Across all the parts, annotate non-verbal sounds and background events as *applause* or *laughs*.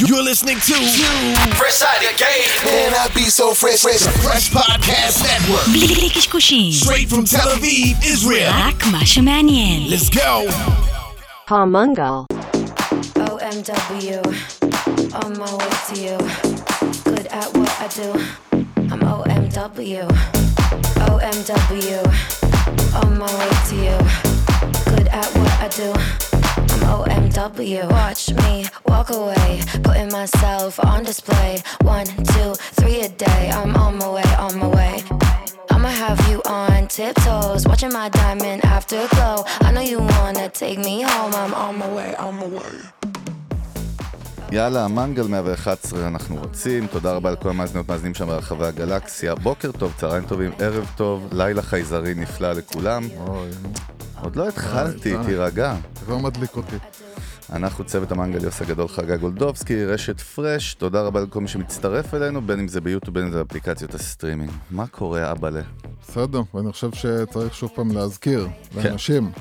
You're listening to Fresh out the game. Man, I be so fresh, fresh. Fresh Podcast Network. בלי בלי קשקושים, Straight from Tel Aviv, Israel. רק מה שמעניין. Let's go. Palmungal. OMW, on my way to you. Good at what I do. I'm OMW. OMW, on my way to you. Good at what I do. OMW. Watch me walk away, putting myself on display. One, two, three a day. I'm on my way, on my way. I'ma have you on tiptoes, watching my diamond afterglow. I know you wanna take me home. I'm on my way, on my way. יאללה, מנגל 111 אנחנו רוצים, תודה רבה לכל המאזינות מאזינים שם ברחבי הגלקסיה. בוקר טוב, צהריים טובים, ערב טוב, לילה חייזרי נפלא לכולם. אוי, עוד לא התחלתי, די. תירגע. זה כבר מדליק אותי. אנחנו צוות המנגל יוס הגדול חגה גולדובסקי, רשת פרש, תודה רבה לכל מי שמצטרף אלינו, בין אם זה ביוטיוב, בין אם זה באפליקציות הסטרימינג. מה קורה, אבאלה? בסדר, ואני חושב שצריך שוב פעם להזכיר כן. לאנשים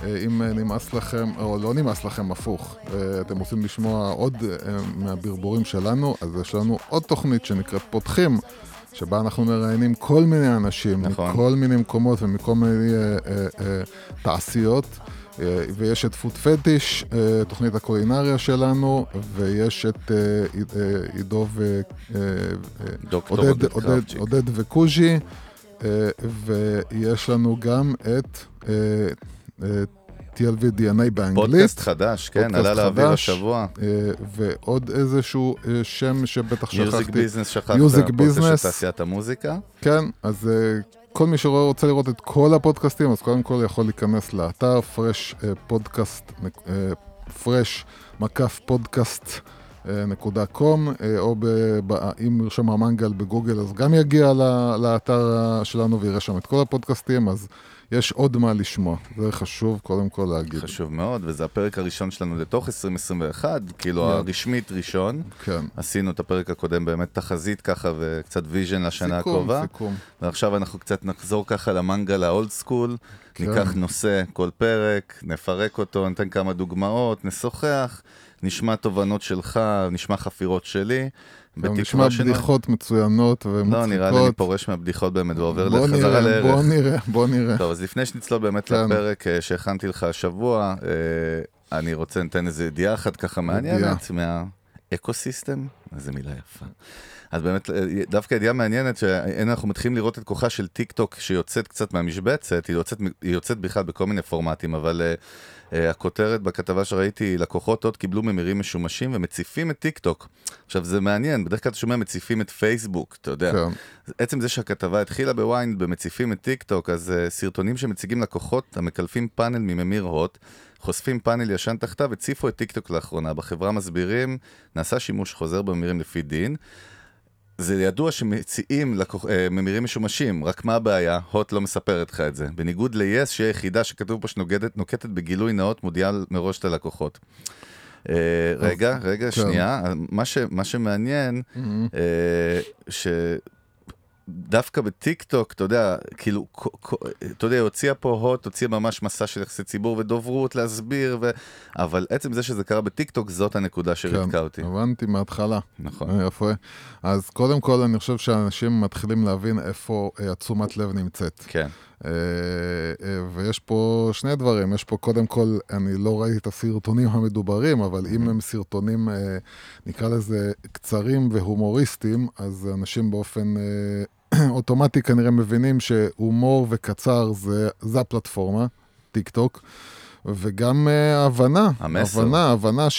שאם נמאס לכם, או לא נמאס לכם, הפוך, אה, אתם רוצים לשמוע עוד אה, מהברבורים שלנו, אז יש לנו עוד תוכנית שנקראת פותחים. שבה אנחנו מראיינים כל מיני אנשים, נכון. מכל מיני מקומות ומכל מיני אה, אה, אה, תעשיות, אה, ויש את פוד פטיש, אה, תוכנית הקולינריה שלנו, ויש את אה, עיד- אה, עידו ו... אה, אה, עודד, עודד עודד, וקוז'י, אה, ויש לנו גם את אה, אה, TLV DNA באנגלית. פודקאסט חדש, כן, פודקאסט עלה לאוויר. השבוע. אה, ועוד איזשהו אה, שם שבטח music שכחתי. business שכחת, music פודקאסט של business. תעשיית המוזיקה. כן, אז אה, כל מי שרוצה לראות את כל הפודקאסטים, אז קודם כל יכול להיכנס לאתר פרש אה, פודקאסט, אה, פרש מקף פודקאסט. אה, נקודה com, אה, או ב, ב, אם ירשום המנגל בגוגל אז גם יגיע לאתר אה, שלנו ויראה שם את כל הפודקאסטים, אז יש עוד מה לשמוע, זה חשוב קודם כל להגיד. חשוב מאוד, וזה הפרק הראשון שלנו לתוך 2021, כאילו כן. הרשמית ראשון. כן, עשינו את הפרק הקודם באמת תחזית ככה וקצת vision לשנה סיכום, הקרובה. סיכום. ועכשיו אנחנו קצת נחזור ככה למנגל ה old school, כן. ניקח נושא כל פרק, נפרק אותו, ניתן כמה דוגמאות, נשוחח, נשמע תובנות שלך, נשמע חפירות שלי. גם נשמע בדיחות מצוינות ומצחיקות. לא, נראה לי אני פורש מהבדיחות באמת ועובר לחזרה לערך. בוא נראה, בוא נראה. טוב, אז לפני שנצלול באמת כן. לפרק אה, שהכנתי לך השבוע, אה, אני רוצה לתת איזה ידיעה אחת ככה מעניינת מהאקו-סיסטם, איזה מילה יפה. אז באמת, אה, דווקא ידיעה מעניינת, שהנה אנחנו מתחילים לראות את כוחה של טיק טוק שיוצאת קצת מהמשבצת, היא יוצאת, היא יוצאת בכלל בכל מיני פורמטים, אבל אה, אה, הכותרת בכתבה שראיתי, לקוחות עוד קיבלו ממירים משומשים ומציפים את טיק טוק. עכשיו זה מעניין, בדרך כלל אתה שומע מציפים את פייסבוק, אתה יודע. כן. עצם זה שהכתבה התחילה בווינד במציפים את טיק טוק, אז uh, סרטונים שמציגים לקוחות המקלפים פאנל מממיר הוט, חושפים פאנל ישן תחתיו, הציפו את טיק טוק לאחרונה. בחברה מסבירים, נעשה שימוש חוזר בממירים לפי דין. זה ידוע שמציעים לקוח, אה, ממירים משומשים, רק מה הבעיה? הוט לא מספרת לך את זה. בניגוד ל-yes, שהיא היחידה שכתוב פה שנוקטת נוקטת בגילוי נאות, מודיעה מראש את הלקוחות. אה, רגע, רגע, כן. שנייה. מה, ש, מה שמעניין, אה, ש... דווקא בטיק טוק, אתה יודע, כאילו, אתה יודע, הוציאה פה הוט, הוציאה ממש מסע של יחסי ציבור ודוברות להסביר, ו... אבל עצם זה שזה קרה בטיק טוק, זאת הנקודה שריתקה אותי. כן, הבנתי מההתחלה. נכון. אה, יפה. אז קודם כל, אני חושב שאנשים מתחילים להבין איפה אה, התשומת לב נמצאת. כן. אה, אה, ויש פה שני דברים. יש פה, קודם כל, אני לא ראיתי את הסרטונים המדוברים, אבל אם הם סרטונים, אה, נקרא לזה, קצרים והומוריסטיים, אז אנשים באופן *clears throat* אוטומטי כנראה מבינים שהומור וקצר זה, זה הפלטפורמה, טיק טוק. וגם הבנה, המסר. הבנה, הבנה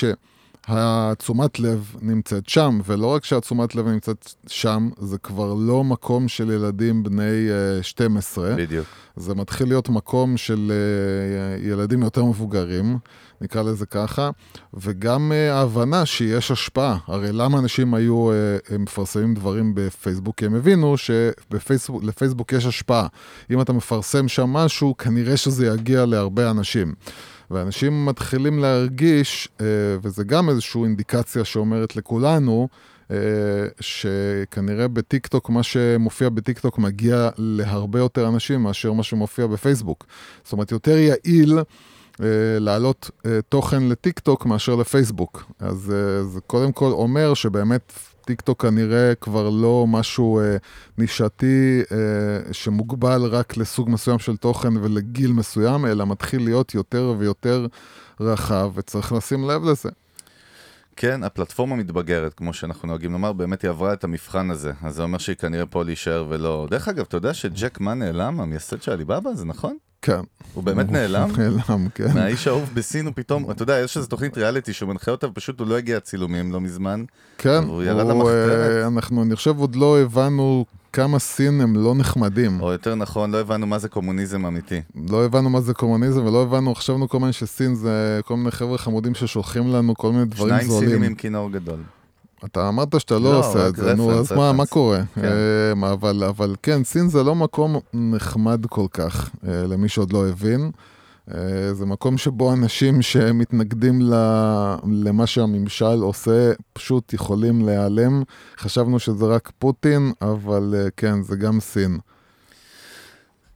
שהתשומת לב נמצאת שם, ולא רק שהתשומת לב נמצאת שם, זה כבר לא מקום של ילדים בני אה, 12, בדיוק. זה מתחיל להיות מקום של אה, ילדים יותר מבוגרים, נקרא לזה ככה, וגם אה, ההבנה שיש השפעה. הרי למה אנשים היו אה, אה, מפרסמים דברים בפייסבוק? כי הם הבינו שלפייסבוק יש השפעה. אם אתה מפרסם שם משהו, כנראה שזה יגיע להרבה אנשים. ואנשים מתחילים להרגיש, אה, וזה גם איזושהי אינדיקציה שאומרת לכולנו, אה, שכנראה בטיקטוק, מה שמופיע בטיקטוק מגיע להרבה יותר אנשים מאשר מה שמופיע בפייסבוק. זאת אומרת, יותר יעיל אה, להעלות תוכן לטיק טוק מאשר לפייסבוק. אז זה קודם כל אומר שבאמת טיק טוק כנראה כבר לא משהו אה, נישתי אה, שמוגבל רק לסוג מסוים של תוכן ולגיל מסוים, אלא מתחיל להיות יותר ויותר רחב, וצריך לשים לב לזה. כן, הפלטפורמה מתבגרת, כמו שאנחנו נוהגים לומר, באמת היא עברה את המבחן הזה. אז זה אומר שהיא כנראה פה להישאר ולא... דרך אגב, אתה יודע שג'ק מה נעלם, המייסד של עליבאבא, זה נכון? כן. הוא באמת נעלם? נעלם, כן. מהאיש האהוב בסין הוא פתאום, אתה יודע, יש איזו תוכנית ריאליטי שהוא מנחה אותה, ופשוט הוא לא הגיע לצילומים לא מזמן. כן, הוא ירד למחתרת. אה, אנחנו, אני חושב, עוד לא הבנו כמה סין הם לא נחמדים. או יותר נכון, לא הבנו מה זה קומוניזם אמיתי. לא הבנו מה זה קומוניזם, ולא הבנו, חשבנו כל הזמן שסין זה כל מיני חבר'ה חמודים ששולחים לנו כל מיני דברים שניים סינים זולים. עם כינור גדול. אתה אמרת שאתה לא, לא עושה את זה, נו, אז מה, מה. קורה? כן. אה, אבל, אבל כן, סין זה לא מקום נחמד כל כך, אה, למי שעוד לא הבין. אה, זה מקום שבו אנשים שמתנגדים למה שהממשל עושה, פשוט יכולים להיעלם. חשבנו שזה רק פוטין, אבל כן, זה גם סין.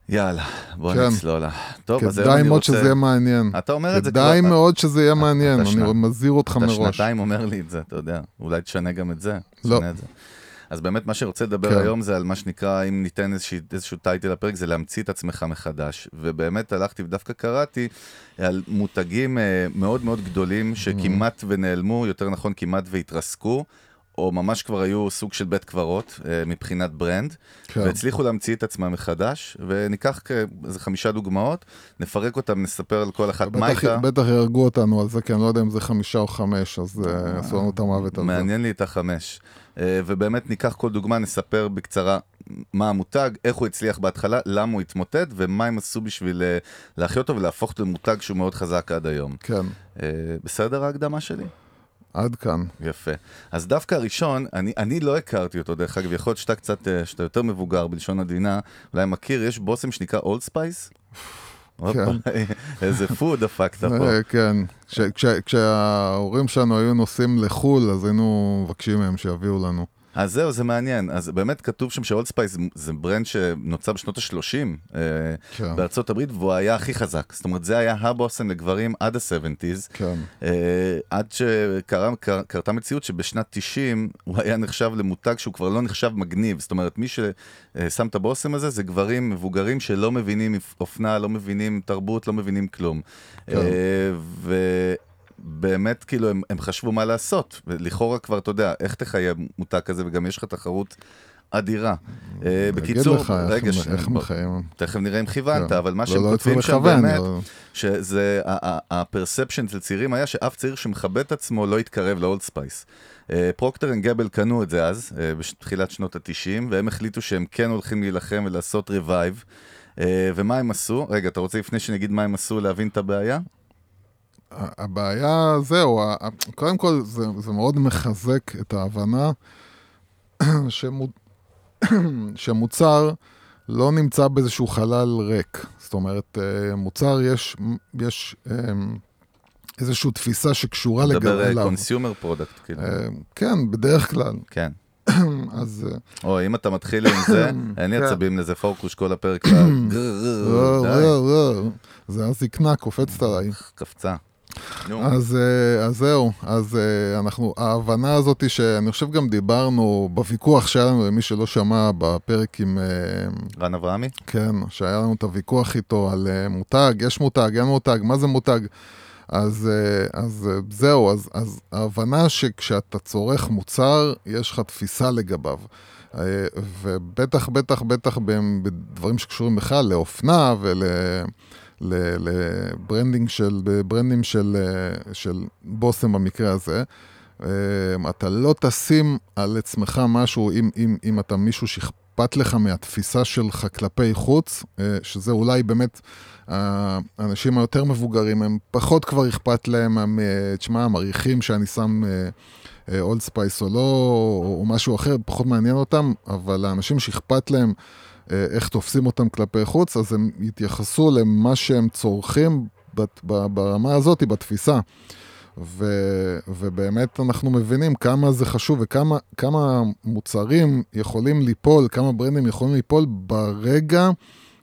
יאללה, בוא כן. נצלול לה. טוב, אז היום כדאי אני מאוד רוצה... שזה יהיה מעניין. אתה אומר את זה כדאי כבר- מאוד שזה יהיה מעניין, אתה אני שנה- מזהיר אותך אתה מראש. שנתיים אומר לי את זה, אתה יודע. אולי תשנה גם את זה. לא. את זה. אז באמת מה שרוצה לדבר כן. היום זה על מה שנקרא, אם ניתן איזושהי- איזשהו טייטל לפרק, זה להמציא את עצמך מחדש. ובאמת הלכתי ודווקא קראתי על מותגים אה, מאוד מאוד גדולים שכמעט ונעלמו, יותר נכון כמעט והתרסקו. או ממש כבר היו סוג של בית קברות אה, מבחינת ברנד, כן. והצליחו להמציא את עצמם מחדש, וניקח איזה חמישה דוגמאות, נפרק אותם, נספר על כל אחת מה הייתה. בטח יהרגו אותנו על זה, כי אני לא יודע אם זה חמישה או חמש, אז אה, יעשו לנו את המוות על זה. מעניין לי את החמש. אה, ובאמת ניקח כל דוגמה, נספר בקצרה מה המותג, איך הוא הצליח בהתחלה, למה הוא התמוטט, ומה הם עשו בשביל אה, להחיות אותו ולהפוך אותו למותג שהוא מאוד חזק עד היום. כן, אה, בסדר ההקדמה שלי? עד כאן. יפה. אז דווקא הראשון, אני, אני לא הכרתי אותו, דרך אגב, יכול להיות שאתה קצת, אה, שאתה יותר מבוגר בלשון עדינה, אולי מכיר, יש בושם שנקרא אולד ספייס? איזה פור דפקת פה. אה, כן, כש- כש- כשההורים שלנו היו נוסעים לחו"ל, אז היינו מבקשים מהם שיביאו לנו. אז זהו, זה מעניין. אז באמת כתוב שם שאולד ספייס זה brand שנוצר בשנות ה-30 כן. בארצות הברית, והוא היה הכי חזק. זאת אומרת, זה היה הבושם לגברים עד ה-70's. כן, אה, עד שקרתה מציאות שבשנת 90 הוא היה נחשב למותג שהוא כבר לא נחשב מגניב. זאת אומרת, מי ששם את הבושם הזה זה גברים מבוגרים שלא מבינים אופנה, לא מבינים תרבות, לא מבינים כלום. כן. אה, ובאמת, כאילו, הם, הם חשבו מה לעשות. לכאורה כבר, אתה יודע, איך תחייב מותג כזה, וגם יש לך תחרות אדירה. אה, אגיד בקיצור, לך איך- רגע, איך בוא. מחיים. תכף נראה אם כיוונת, כן. אבל מה לא, שהם לא כותבים שם באמת, אבל- שזה, ה perception אצל צעירים היה שאף צעיר שמכבד את עצמו לא יתקרב לאולד ספייס. פרוקטר אנד גבל קנו את זה אז, אה, בתחילת שנות ה-90, והם החליטו שהם כן הולכים להילחם ולעשות revive. ומה הם עשו? רגע, אתה רוצה לפני שאני אגיד מה הם עשו להבין את הבעיה? הבעיה, זהו, קודם כל זה, זה מאוד מחזק את ההבנה שמו, שמוצר לא נמצא באיזשהו חלל ריק. זאת אומרת, אה, מוצר יש, יש אה, איזושהי תפיסה שקשורה לג- מדבר אליו. consumer product, כאילו. אה, כן, בדרך כלל. כן. *clears throat* אז אה, או, אם אתה מתחיל עם זה, *clears throat* אין לי כן. עצבים לזה פורקוש כל הפרק. *clears throat* לא, לא, לא, זה הזקנה קופצת עליי. קפצה. אז, אה, אז זהו, אז אה, אנחנו, ההבנה הזאת היא שאני חושב גם דיברנו בוויכוח שהיה לנו, למי שלא שמע, בפרק עם, אה, רן אברהמי? כן, שהיה לנו את הוויכוח איתו על מותג, יש מותג, אין מותג, מה זה מותג? אז, אז זהו, אז, אז ההבנה שכשאתה צורך מוצר, יש לך תפיסה לגביו. ובטח, בטח, בטח בדברים שקשורים בכלל לאופנה ול... ל branding של, brandים של, אה, של בושם במקרה הזה. אה, אתה לא תשים על עצמך משהו, אם, אם, אם אתה מישהו שאכפת לך מהתפיסה שלך כלפי חוץ, אה, שזה אולי באמת האנשים היותר מבוגרים, הם פחות כבר אכפת להם, הם, אה, תשמע, מעריכים שאני שם אולד ספייס או לא, או, משהו אחר, פחות מעניין אותם, אבל האנשים שאכפת להם אה, איך תופסים אותם כלפי חוץ, אז הם יתייחסו למה שהם צורכים בת, ב- ברמה הזאת, בתפיסה. ו, ובאמת אנחנו מבינים כמה זה חשוב וכמה כמה מוצרים יכולים ליפול, כמה ברנדים יכולים ליפול ברגע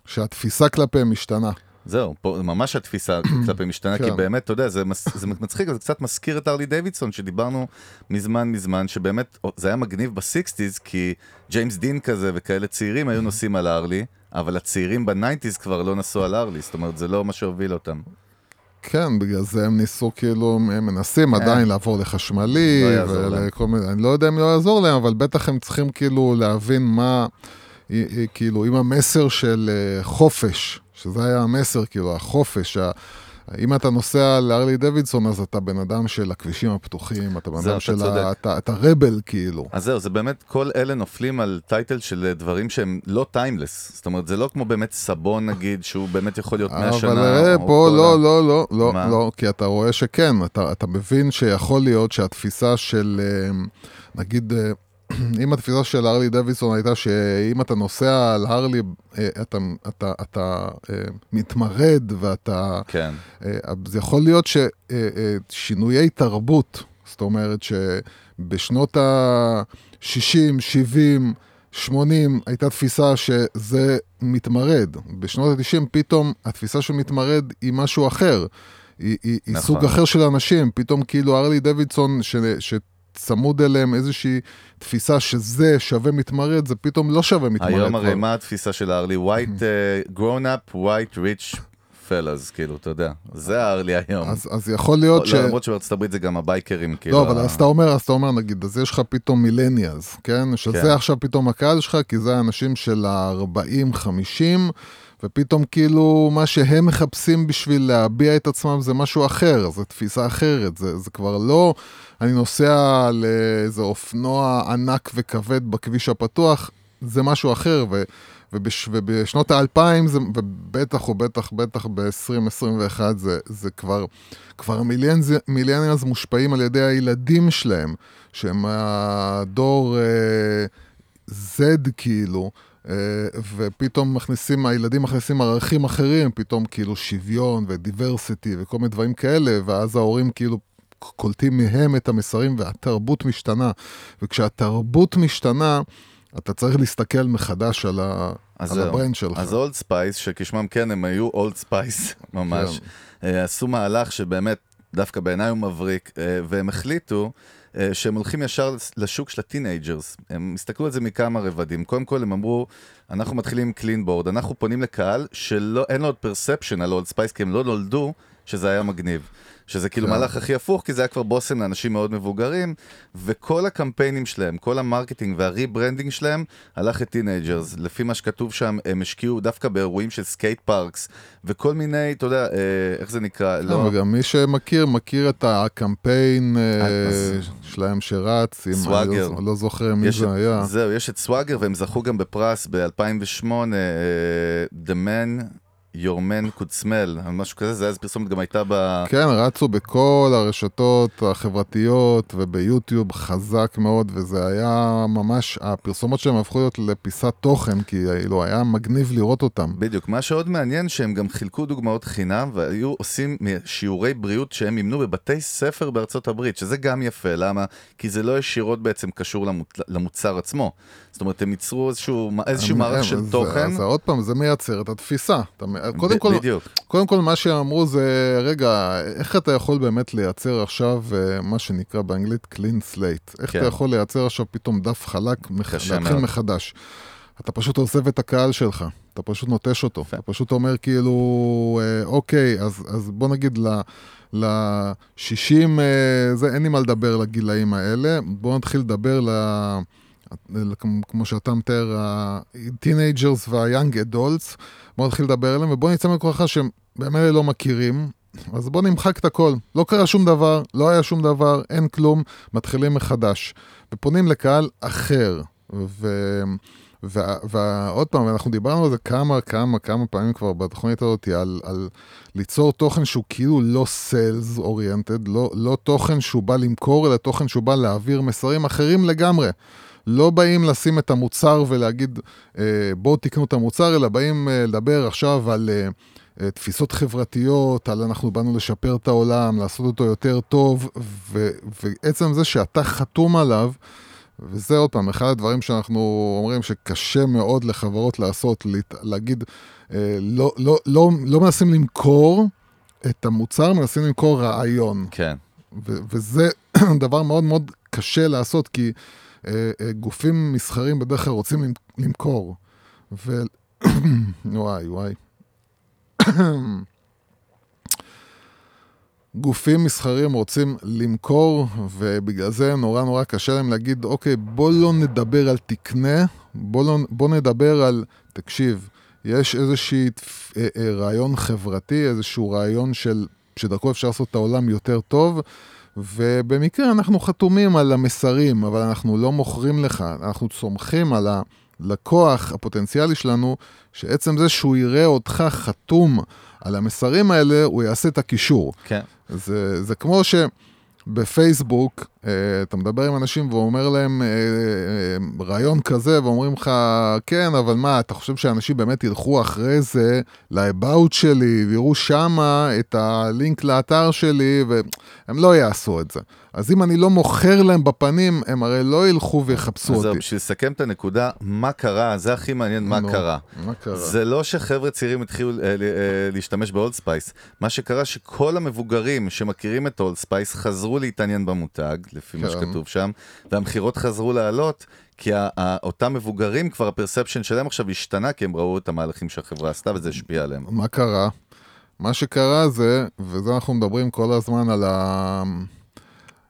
שהתפיסה כלפיהם משתנה. זהו, פה ממש התפיסה *clears throat* כלפי משתנה, כי כן. באמת, אתה יודע, זה, מס, זה מצחיק, זה קצת מזכיר את ארלי דיווידסון, שדיברנו מזמן מזמן, שבאמת, זה היה מגניב ב sixties, כי ג'יימס דין כזה וכאלה צעירים היו נוסעים על הארלי, אבל הצעירים ב nineties כבר לא נסעו על הארלי, זאת אומרת, זה לא מה שהוביל אותם. כן, בגלל זה הם ניסו כאילו, הם מנסים עדיין לעבור לחשמלי, לא. ולכל מיני, אני לא יודע אם לא יעזור להם, אבל בטח הם צריכים כאילו להבין מה, כאילו, אם המסר של אה, חופש, שזה היה המסר, כאילו, החופש, ה- אם אתה נוסע לארלי דוידסון, אז אתה בן אדם של הכבישים הפתוחים, אתה בן אדם של צודק. ה... אתה, אתה רבל, כאילו. אז זהו, זה באמת, כל אלה נופלים על טייטל של דברים שהם לא טיימלס. זאת אומרת, זה לא כמו באמת סבון נגיד, שהוא באמת יכול להיות 100 שנה. אבל אה, פה לא, ה- לא, לא, לא, מה? לא, כי אתה רואה שכן, אתה, אתה מבין שיכול להיות שהתפיסה של, אה, נגיד, אה, *clears throat* אם התפיסה של הרלי דוידסון הייתה שאם אתה נוסע על הרלי, אה, אתה, אתה, אתה אה, מתמרד ואתה... כן. אה, אז יכול להיות ששינויי תרבות, זאת אומרת שבשנות ה-60, 70, 80 הייתה תפיסה שזה מתמרד. בשנות ה-90 פתאום התפיסה של מתמרד היא משהו אחר. היא, היא, היא נכון. סוג אחר של אנשים. פתאום כאילו הרלי דוידסון, ש, שצמוד אליהם איזושהי תפיסה שזה שווה מתמרד, זה פתאום לא שווה מתמרד. היום הרי. מה התפיסה של הארלי? white, *laughs* uh, grown up, white, rich fellas, כאילו, אתה יודע. זה הארלי היום. אז, אז יכול להיות ש... לא, למרות שבארצות הברית זה גם הבייקרים, כאילו. לא, אבל אז אתה אומר, אז אתה אומר, נגיד, אז יש לך פתאום מילניאלס, כן? שזה כן. עכשיו פתאום הקהל שלך, כי זה האנשים של ה-40-50, ופתאום כאילו מה שהם מחפשים בשביל להביע את עצמם זה משהו אחר, זו תפיסה אחרת, זה, זה כבר לא, אני נוסע לאיזה אופנוע ענק וכבד בכביש הפתוח, זה משהו אחר, ו... ובש, ובשנות האלפיים, זה, ובטח ובטח בטח ב-2021, זה, זה כבר, כבר מיליאניאלס מושפעים על ידי הילדים שלהם, שהם הדור אה, Z כאילו, ופתאום מכניסים, הילדים מכניסים ערכים אחרים, פתאום כאילו שוויון ודיברסיטי וכל מיני דברים כאלה, ואז ההורים כאילו קולטים מהם את המסרים והתרבות משתנה. וכשהתרבות משתנה, אתה צריך להסתכל מחדש על, ה... על. ה brand שלך. אז אולד ספייס, שכשמם כן, הם היו אולד ספייס *laughs* ממש, אה, עשו מהלך שבאמת, דווקא בעיניי הוא מבריק, אה, והם החליטו אה, שהם הולכים ישר לשוק של ה teenagers. הם הסתכלו על זה מכמה רבדים. קודם כל הם אמרו, אנחנו מתחילים עם clean board, אנחנו פונים לקהל שאין לו עוד perception על אולד ספייס, כי הם לא נולדו שזה היה מגניב. שזה כאילו כן. מהלך הכי הפוך, כי זה היה כבר בושם לאנשים מאוד מבוגרים, וכל הקמפיינים שלהם, כל ה marketing וה rebranding שלהם, הלך ל teenagers. לפי מה שכתוב שם, הם השקיעו דווקא באירועים של skate parks, וכל מיני, אתה יודע, אה, איך זה נקרא? לא, וגם מי שמכיר, מכיר את הקמפיין אה, אז- שלהם שרץ, עם, Swagger. לא, לא זוכר מי זה היה. זהו, יש את Swagger, והם זכו גם בפרס ב-2008, The Man Your Man Could Smell, משהו כזה, זה היה איזה פרסומת, גם הייתה ב... כן, רצו בכל הרשתות החברתיות וביוטיוב חזק מאוד, וזה היה ממש, הפרסומות שלהם הפכו להיות לפיסת תוכן, כי כאילו היה מגניב לראות אותם. בדיוק, מה שעוד מעניין שהם גם חילקו דוגמאות חינם והיו עושים שיעורי בריאות שהם אימנו בבתי ספר בארצות הברית, שזה גם יפה, למה? כי זה לא ישירות בעצם קשור למוצ... למוצר עצמו. זאת אומרת, הם ייצרו איזשהו, איזשהו מערך של זה- תוכן. אז עוד פעם, זה מייצר את התפיסה. אתה, קודם כל. קודם כל, מה שאמרו זה, רגע, איך אתה יכול באמת לייצר עכשיו אה, מה שנקרא באנגלית clean slate? איך כן. אתה יכול לייצר עכשיו פתאום דף חלק, מח... להתחיל. מחדש? אתה פשוט עוזב את הקהל שלך, אתה פשוט נוטש אותו. אתה פשוט אומר כאילו, אה, אוקיי, אז, אז בוא נגיד ל... ל-60, אה, זה אין לי מה לדבר לגילאים האלה, בואו נתחיל לדבר ל... כמו שאתה מתאר, ה-teenagers וה-young adults, בואו נתחיל לדבר אליהם, ובואו נצא מכוחה שהם במילא לא מכירים, אז בואו נמחק את הכל. לא קרה שום דבר, לא היה שום דבר, אין כלום, מתחילים מחדש. ופונים לקהל אחר. ו... ועוד פעם, אנחנו דיברנו על זה כמה, כמה, כמה פעמים כבר בתוכנית הזאת, על, על ליצור תוכן שהוא כאילו לא סיילס אוריינטד, לא, לא תוכן שהוא בא למכור, אלא תוכן שהוא בא להעביר מסרים אחרים לגמרי. לא באים לשים את המוצר ולהגיד, אה, בואו תקנו את המוצר, אלא באים אה, לדבר עכשיו על אה, תפיסות חברתיות, על אנחנו באנו לשפר את העולם, לעשות אותו יותר טוב, ו, ועצם זה שאתה חתום עליו, וזה עוד פעם, אחד הדברים שאנחנו אומרים שקשה מאוד לחברות לעשות, להגיד, לא, לא, לא, לא מנסים למכור את המוצר, מנסים למכור רעיון. כן. ו- וזה *clears throat* דבר מאוד מאוד קשה לעשות, כי גופים מסחרים בדרך כלל רוצים למ- למכור. ו... *coughs* וואי, וואי. *coughs* גופים מסחרים רוצים למכור, ובגלל זה נורא נורא קשה להם להגיד, אוקיי, בוא לא נדבר על תקנה, בוא, לא, בוא נדבר על, תקשיב, יש איזשהי אה, אה, רעיון חברתי, איזשהו רעיון של, שדרכו אפשר לעשות את העולם יותר טוב, ובמקרה אנחנו חתומים על המסרים, אבל אנחנו לא מוכרים לך, אנחנו סומכים על הלקוח הפוטנציאלי שלנו, שעצם זה שהוא יראה אותך חתום על המסרים האלה, הוא יעשה את הקישור. כן. זה, זה כמו שבפייסבוק, אה, אתה מדבר עם אנשים ואומר להם אה, אה, רעיון כזה, ואומרים לך, כן, אבל מה, אתה חושב שאנשים באמת ילכו אחרי זה ל-about שלי, ויראו שמה את הלינק לאתר שלי, והם לא יעשו את זה. אז אם אני לא מוכר להם בפנים, הם הרי לא ילכו ויחפשו אז אותי. זהו, בשביל לסכם את הנקודה, מה קרה, זה הכי מעניין, מה קרה. מה קרה? זה לא שחבר'ה צעירים התחילו אה, אה, להשתמש באולד ספייס. מה שקרה שכל המבוגרים שמכירים את אולד ספייס חזרו להתעניין במותג, לפי מה כן. שכתוב שם, והמכירות חזרו לעלות, כי אותם מבוגרים, כבר הפרספשן שלהם עכשיו השתנה, כי הם ראו את המהלכים שהחברה עשתה וזה השפיע עליהם. מה קרה? מה שקרה זה, וזה אנחנו מדברים כל הזמן על, ה...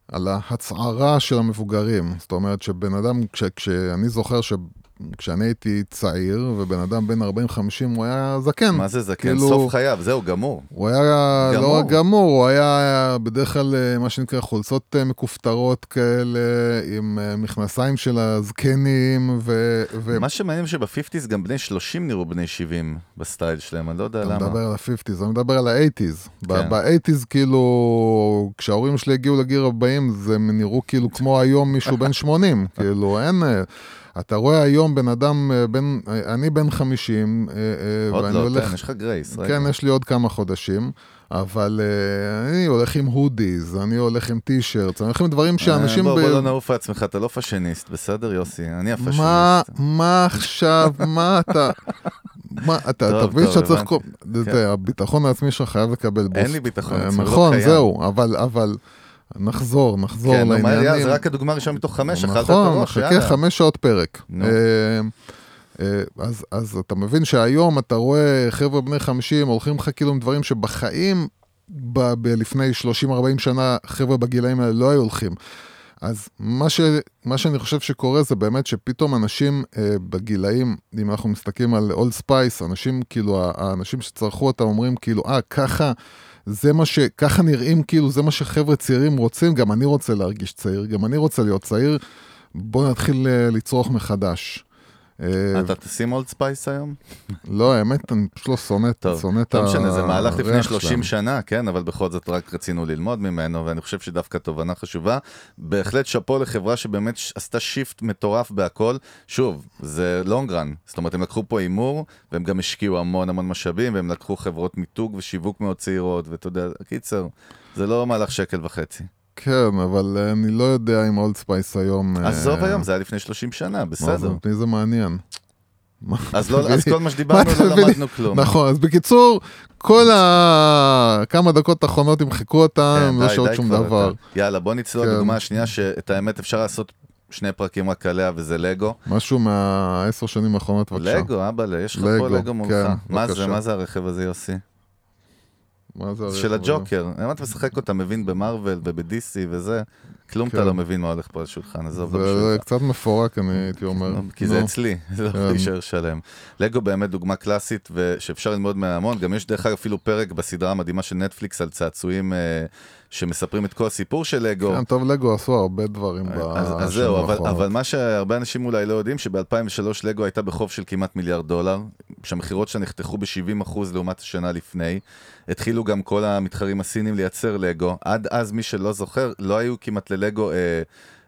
על ההצערה של המבוגרים. זאת אומרת שבן אדם, כש... כשאני זוכר שכשאני הייתי צעיר, ובן אדם בן 40-50 הוא היה זקן. מה זה זקן? כאילו- סוף חייו, זהו, גמור. הוא היה גמור. לא רק גמור, הוא היה בדרך כלל אה, מה שנקרא חולצות אה, מכופתרות כאלה, עם אה, מכנסיים של הזקנים, ו... ו... מה שמעניין שב fifties גם בני 30 נראו בני 70 בסטייל שלהם, אני לא יודע אתה למה. מדבר על ה-50's, אני מדבר על ה-80's. כן. ב-80's, כאילו, כשההורים שלי הגיעו לגיל 40, זה הם נראו כאילו כמו היום מישהו בן 80. *laughs* כאילו, אין... אתה רואה היום בן אדם, אה, בן, אה, אני בן 50, אה, עוד ואני לא, הולך... תן, יש לך grace. רגע. כן, יש לי עוד כמה חודשים, אבל אני הולך עם הודיז, אני הולך עם טישרט, אני הולך עם דברים שאנשים... בוא, ב- בוא לא נעוף על עצמך, אתה לא פאשיניסט, בסדר יוסי? אני הפאשיניסט. מה, מה עכשיו, מה אתה... מה, אתה, טוב, שאתה צריך... הביטחון העצמי שלך חייב לקבל בוסט. אין לי ביטחון עצמי, לא נכון, קיים. זהו, אבל, אבל נחזור, נחזור כן, לעניינים. היה? זה רק הדוגמה הראשונה מתוך חמש, אכלת את נכון, הראש, יאללה. חמש שעות פרק. נו. אה, אה, אז, אז אתה מבין שהיום אתה רואה חבר'ה בני 50 הולכים לך כאילו עם דברים שבחיים, ב- ב- לפני 30-40 שנה, חבר'ה בגילאים האלה לא היו הולכים. אז מה, ש, מה שאני חושב שקורה זה באמת שפתאום אנשים אה, בגילאים, אם אנחנו מסתכלים על אולד ספייס, אנשים כאילו, האנשים שצרכו אותם אומרים כאילו, אה, ככה, זה מה ש... ככה נראים כאילו, זה מה שחבר'ה צעירים רוצים, גם אני רוצה להרגיש צעיר, גם אני רוצה להיות צעיר, בוא נתחיל אה, לצרוך מחדש. אה, אתה תשים אולד ספייס היום? לא, האמת, אני פשוט לא שונא את שונא את לא משנה, זה מהלך לפני הריח 30 שלהם. שנה, כן, אבל בכל זאת רק רצינו ללמוד ממנו, ואני חושב שדווקא תובנה חשובה. בהחלט שאפו לחברה שבאמת עשתה shift מטורף בהכל. שוב, זה long run, זאת אומרת, הם לקחו פה הימור, והם גם השקיעו המון המון משאבים, והם לקחו חברות מיתוג ושיווק מאוד צעירות, ואתה יודע, קיצר, זה לא מהלך שקל וחצי. כן, אבל אה, אני לא יודע אם אולד ספייס היום... אה, עזוב היום, זה היה לפני 30 שנה, בסדר. אותי זה מעניין. אז לא- אז כל מה שדיברנו לא? למדנו כלום. נכון, אז בקיצור, כל הכמה דקות האחרונות ימחקו אותם, כן, לא שעות די שום דבר. יאללה, בוא נצלול כן. לדוגמה השנייה, שאת האמת אפשר לעשות שני פרקים רק עליה, וזה לגו. משהו מהעשר שנים האחרונות, בבקשה. לגו, אבאלה, יש לך פה לגו, מולך. כן, מה זה. מה זה הרכב הזה, יוסי? מה זה של? הג'וקר. אם אתה משחק אותה, מבין במרוויל וב-DC וזה, כלום אתה כן. לא מבין מה הולך פה על השולחן, עזוב, לא זה בשבילך. קצת מפורק, אני הייתי אומר. לא, *laughs* כי זה. אצלי, זה *laughs* לא כן. יכול להישאר שלם. לגו באמת דוגמה קלאסית ושאפשר ללמוד ממנה המון. גם יש דרך אגב אפילו פרק בסדרה המדהימה של נטפליקס על צעצועים אה, שמספרים את כל הסיפור של לגו. כן, טוב, לגו עשו הרבה דברים אז, אז בשנים זהו, אבל, האחרונות. אבל מה שהרבה אנשים אולי לא יודעים, שב-2003 לגו הייתה בחוב של כמעט מיליארד דולר, שהמכירות שלה נחתכו ב-70% לעומת השנה לפני. התחילו גם כל המתחרים הסינים לייצר לגו. עד אז, מי שלא זוכר, לא היו כמעט ללגו אה,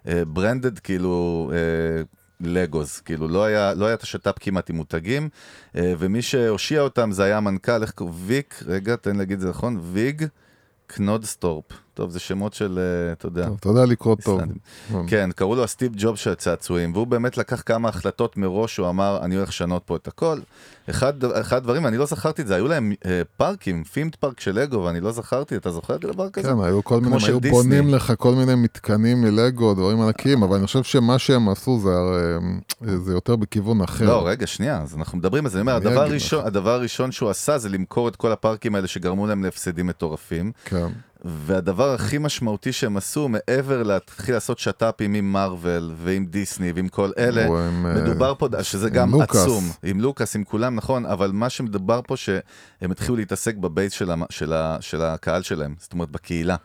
אה, branded, כאילו... אה, לגוז, כאילו לא היה, לא היה את השת"פ כמעט עם מותגים, אה, ומי שהושיע אותם זה היה המנכ"ל, איך קוראים? ויק, רגע, תן להגיד את זה נכון, ויג קנודסטורפ, טוב, זה שמות של, אה, אתה יודע. טוב, אתה יודע לקרוא טוב. איסלנדים. כן, קראו לו הסטיב ג'ובס של הצעצועים, והוא באמת לקח כמה החלטות מראש, הוא אמר, אני הולך לשנות פה את הכל. אחד, אחד הדברים, אני לא זכרתי את זה, היו להם אה, פארקים, theme park של לגו, ואני לא זכרתי, אתה זוכר דבר כזה? כן, היו כל מיני, היו דיסני. בונים לך כל מיני מתקנים מלגו, דברים ענקיים, אבל אני חושב שמה שהם עשו זה, זה יותר בכיוון אחר. לא, רגע, שנייה, אז אנחנו מדברים על זה. אני אומר, הראשון. הדבר הראשון שהוא עשה זה למכור את כל הפארקים האלה שגרמו להם להפסדים מטורפים. כן. והדבר הכי משמעותי שהם עשו, מעבר להתחיל לעשות שת"פים עם מארוול ועם דיסני ועם כל אלה, עם, אה, מדובר פה, שזה גם לוקאס. עצום, עם לוקאס, עם כולם, נכון, אבל מה שמדובר פה, שהם התחילו להתעסק בבייס של, המ- של, ה, של הקהל שלהם, זאת אומרת בקהילה,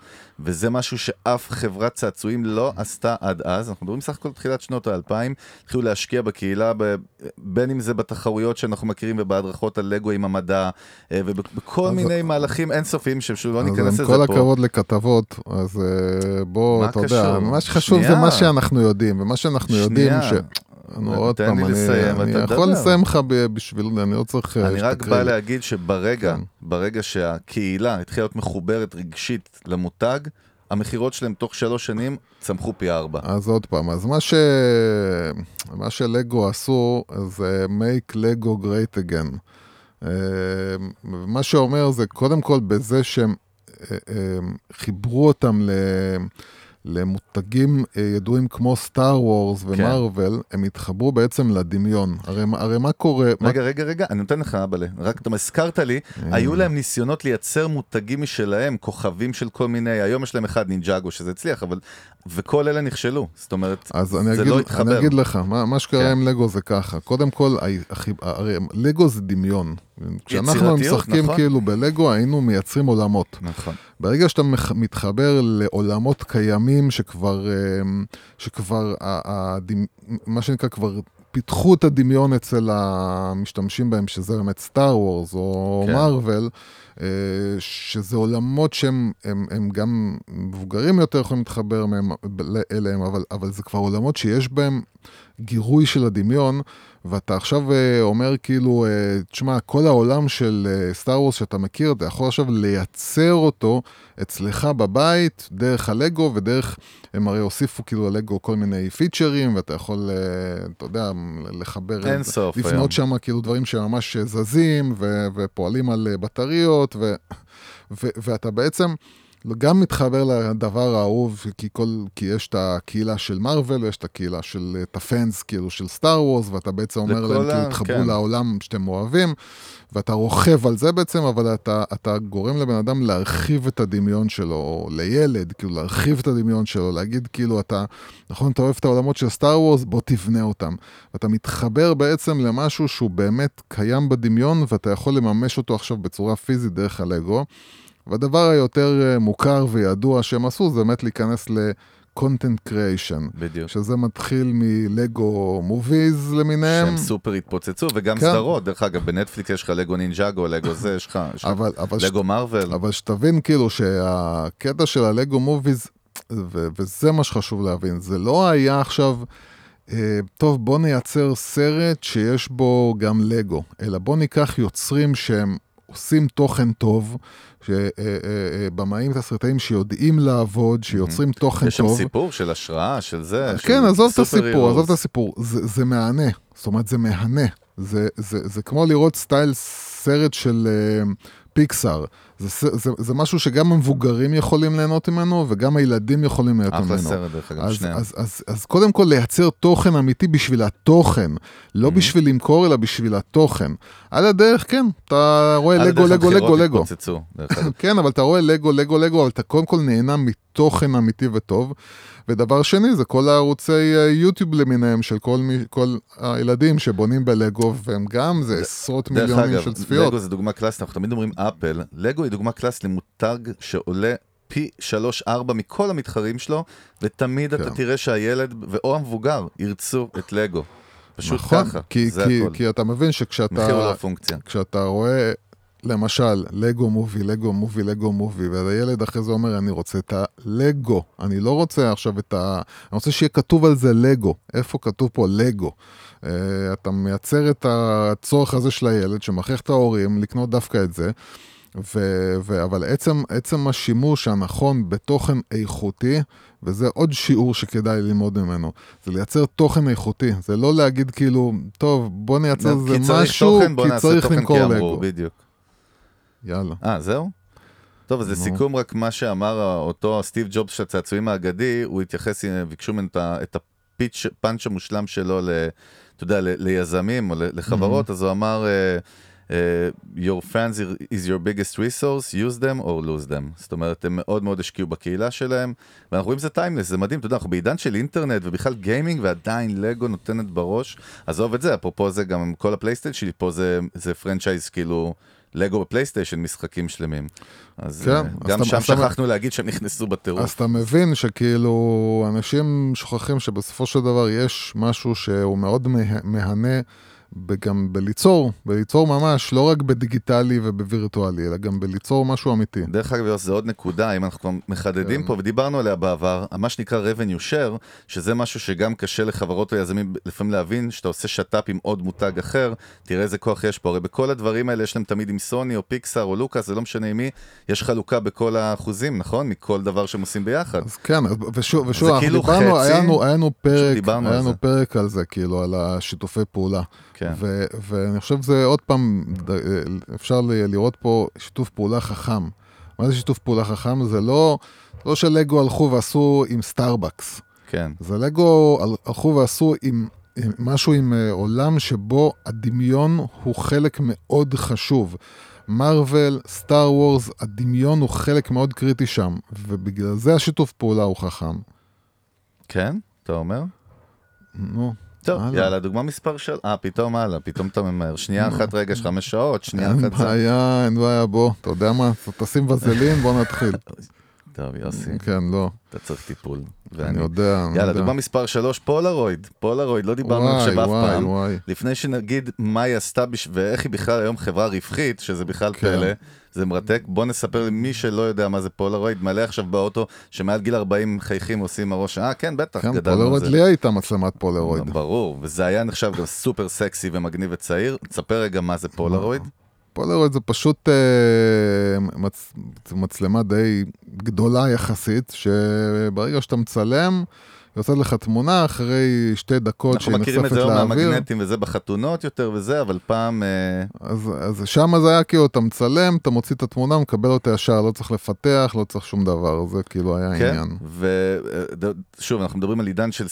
וזה משהו שאף חברת צעצועים לא עשתה עד אז, אנחנו מדברים סך הכל תחילת שנות האלפיים, התחילו להשקיע בקהילה, ב, בין אם זה בתחרויות שאנחנו מכירים ובהדרכות על לגו עם המדע, אה, ובכל אז- מיני מהלכים אינסופיים, שפשוט לא אז ניכנס עם לזה כל פה. הכבוד לכתבות, אז אה, בוא, אתה יודע, קשור? מה שחשוב זה שנייה. מה שאנחנו יודעים, ומה שאנחנו יודעים שנייה. ש... נו, עוד פעם, אני לסיים, אני יכול תדבר. לסיים לך בשביל, אני לא צריך אה, אני רק בא. להגיד שברגע, כן. ברגע שהקהילה התחילה להיות מחוברת רגשית למותג, המכירות שלהם תוך שלוש שנים צמחו פי ארבע. אז עוד פעם, אז מה, ש... מה שלגו עשו זה make Lego great again. אה, מה שאומר זה קודם כל בזה שהם אה, אה, חיברו אותם ל... למותגים אה, ידועים כמו סטאר וורס ומארוול, הם התחברו בעצם לדמיון. הרי, הרי מה קורה... מה- רגע, רגע, רגע, אני נותן לך, אבאלה. רק אתה הזכרת לי, אה. היו להם ניסיונות לייצר מותגים משלהם, כוכבים של כל מיני, היום יש להם אחד נינג'אגו שזה הצליח, אבל... וכל אלה נכשלו. זאת אומרת, אז אני זה אגיד, לא אני התחבר. אגיד לך, מה, מה שקרה כן. עם לגו זה ככה, קודם כל, הרי לגו זה דמיון. כשאנחנו משחקים נכון. כאילו בלגו, היינו מייצרים עולמות. נכון. ברגע שאתה מתחבר לעולמות קיימים שכבר, אמ, שכבר, הדמ- מה שנקרא, כבר פיתחו את הדמיון אצל המשתמשים בהם, שזה באמת סטאר וורס או כן. מארוול, אה, שזה עולמות שהם הם, הם גם מבוגרים יותר יכולים להתחבר מהם, אליהם, אבל, אבל זה כבר עולמות שיש בהם גירוי של הדמיון, ואתה עכשיו אה, אומר כאילו, אה, תשמע, כל העולם של סטאר וורס שאתה מכיר, אתה יכול עכשיו לייצר אותו אצלך בבית, דרך הלגו ודרך, הם הרי הוסיפו כאילו ללגו כל מיני פיצ'רים, ואתה יכול, אה, אתה יודע, לחבר, אין סוף היום. לבנות שם כאילו דברים שממש זזים ו- ופועלים על אה, בטריות, ו- ו- ואתה בעצם... גם מתחבר לדבר האהוב, כי, כל, כי יש את הקהילה של מארוול, ויש את הקהילה של, אה, את הפאנס, כאילו, של סטאר וורס, ואתה בעצם אומר להם, כאילו, תחברו כן. לעולם שאתם אוהבים, ואתה רוכב על זה בעצם, אבל אתה, אתה גורם לבן אדם להרחיב את הדמיון שלו, או לילד, כאילו, להרחיב את הדמיון שלו, להגיד, כאילו, אתה, נכון, אתה אוהב את העולמות של סטאר וורס, בוא תבנה אותם. ואתה מתחבר בעצם למשהו שהוא באמת קיים בדמיון, ואתה יכול לממש אותו עכשיו בצורה פיזית דרך הלגו. והדבר היותר אה, מוכר וידוע שהם עשו זה באמת להיכנס ל-content creation, בדיוק. שזה מתחיל מלגו movies למיניהם, שהם סופר התפוצצו, וגם כן. סדרות, דרך אגב, בנטפליקס יש לך לגו נינג'אגו, לגו זה, יש לך אבל, ש... לגו מארוול. אבל שתבין כאילו שהקטע של הלגו movies, ו- וזה מה שחשוב להבין, זה לא היה עכשיו, אה, טוב בוא נייצר סרט שיש בו גם לגו, אלא בוא ניקח יוצרים שהם עושים תוכן טוב, שבמאים תסריטאים שיודעים לעבוד, שיוצרים תוכן יש שם טוב. סיפור של השראה, של זה. כן, עזוב את הסיפור. עזוב את הסיפור, זה, זה מהנה, זאת אומרת זה מהנה, זה, זה, זה כמו לראות סטייל סרט של uh, פיקסאר, זה, זה, זה, משהו שגם המבוגרים יכולים ליהנות ממנו וגם הילדים יכולים ליהנות ממנו. אחלה סרט, דרך אגב, אז, שניהם. אז, אז, אז קודם כל לייצר תוכן אמיתי בשביל התוכן, לא Mm-hmm. בשביל למכור אלא בשביל התוכן. על הדרך, כן, אתה רואה לגו, לגו, לגו, לגו. דרך אגב. *laughs* כן, אבל אתה רואה לגו, לגו, לגו, אבל אתה קודם כל נהנה מתוכן אמיתי וטוב. ודבר שני, זה כל הערוצי אה, יוטיוב למיניהם של כל, מי, כל הילדים שבונים בלגו, והם גם, זה עשרות דרך מיליונים אגב, של צפיות. לגו זה דוגמה קלאסית, אנחנו תמיד אומרים אפל, לגו היא דוגמה קלאסית למותג שעולה פי 3-4 מכל המתחרים שלו, ותמיד אתה כן. תראה שהילד ואו המבוגר ירצו את לגו. פשוט נכון, ככה, כי, זה כי, הכל. כי אתה מבין שכשאתה. כשאתה רואה, למשל, לגו מובי, לגו מובי, לגו מובי, והילד אחרי זה אומר, אני רוצה את הלגו, אני לא רוצה עכשיו את ה... אני רוצה שיהיה כתוב על זה לגו. איפה כתוב פה לגו? Uh, אתה מייצר את הצורך הזה של הילד, שמכריח את ההורים לקנות דווקא את זה. ו- ו- אבל עצם, עצם השימוש הנכון בתוכן איכותי, וזה עוד שיעור שכדאי ללמוד ממנו, זה לייצר תוכן איכותי, זה לא להגיד כאילו, טוב, בוא נייצר כי איזה משהו, תוכן, בוא כי צריך תוכן למכור אמרו, לגו. בדיוק. יאללה. אה, זהו? טוב, אז לסיכום רק מה שאמר אותו סטיב ג'ובס של הצעצועים האגדי, הוא התייחס, אה, ביקשו ממנו את ה- את הפיץ', פאנץ' המושלם שלו, ל- אתה יודע, ל- ליזמים או לחברות, אז הוא אמר, אה, your fans is your biggest resource, use them or lose them. זאת אומרת, הם מאוד מאוד השקיעו בקהילה שלהם, ואנחנו רואים שזה timeless, זה מדהים, אתה יודע, אנחנו בעידן של אינטרנט ובכלל גיימינג, ועדיין לגו נותנת בראש. עזוב את זה, אפרופו זה, גם כל הפלייסטיישן שלי פה זה, זה franchise, כאילו, לגו בפלייסטיישן, משחקים שלמים. אז כן, אה, אז גם שם אז אתה- שכחנו להגיד שהם נכנסו בטירוף. אז אתה מבין שכאילו, אנשים שוכחים שבסופו של דבר יש משהו שהוא מאוד מה- מהנה גם בליצור, בליצור ממש, לא רק בדיגיטלי ובווירטואלי, אלא גם בליצור משהו אמיתי. דרך אגב, זה עוד נקודה, אם אנחנו כבר מחדדים כן. פה, ודיברנו עליה בעבר, מה שנקרא revenue share, שזה משהו שגם קשה לחברות ויזמים לפעמים להבין, שאתה עושה שת"פ עם עוד מותג אחר, תראה איזה כוח יש פה, הרי בכל הדברים האלה יש להם תמיד עם סוני או פיקסאר או לוקאס, זה לא משנה עם מי, יש חלוקה בכל האחוזים, נכון? מכל דבר שהם עושים ביחד. אז כן, ושוב, ושוב, אנחנו כאילו דיברנו, חצי, היה לנו- פרק, היה לנו. פרק על זה, כאילו, על השיתופי פעולה. כן. ו- ואני חושב שזה עוד פעם, ד- אפשר לראות פה שיתוף פעולה חכם. מה זה שיתוף פעולה חכם? זה לא, לא שלגו הלכו ועשו עם סטארבקס. כן. זה לגו הל- הלכו ועשו עם, עם משהו עם אה, עולם שבו הדמיון הוא חלק מאוד חשוב. מארוול, סטאר וורס, הדמיון הוא חלק מאוד קריטי שם, ובגלל זה השיתוף פעולה הוא חכם. כן? אתה אומר? נו, טוב. יאללה, דוגמה מספר של... אה, פתאום הלאה, פתאום אתה ממהר. שנייה אחת רגע, יש חמש שעות, שנייה אין אחת זה... בעיה, אין בעיה, בוא, אתה יודע מה? תשים וזלין, בוא נתחיל. *laughs* טוב, יוסי, כן, לא, אתה צריך טיפול. אני ואני... יודע. אני יאללה, יודע. דוגמה מספר 3, פולרויד. פולרויד, לא דיברנו וואי, עכשיו אף וואי, פעם. וואי. לפני שנגיד מה היא עשתה בש... ואיך היא בכלל היום חברה רווחית, שזה בכלל כן. פלא, זה מרתק. בוא נספר למי שלא יודע מה זה פולרויד, מלא עכשיו באוטו, שמעל גיל 40 מחייכים עושים הראש, אה, כן, בטח, כן, גדלנו על פולרויד זה. לי הייתה מצלמת פולרויד. ברור, וזה היה נחשב גם סופר סקסי ומגניב וצעיר. תספר רגע מה זה פולרויד. פולרויד זה פשוט אה, מצ... מצלמה די גדולה יחסית, שברגע שאתה מצלם, יוצאת לך תמונה אחרי שתי דקות אנחנו שהיא מכירים את זה היום לאוויר. מהמגנטים וזה בחתונות יותר וזה, אבל פעם... אה, אז, אז שם זה היה כאילו, אתה מצלם, אתה מוציא את התמונה, מקבל אותה ישר, לא צריך לפתח, לא צריך שום דבר, זה כאילו היה כן, העניין. ושוב, אנחנו מדברים על עידן של 60-70,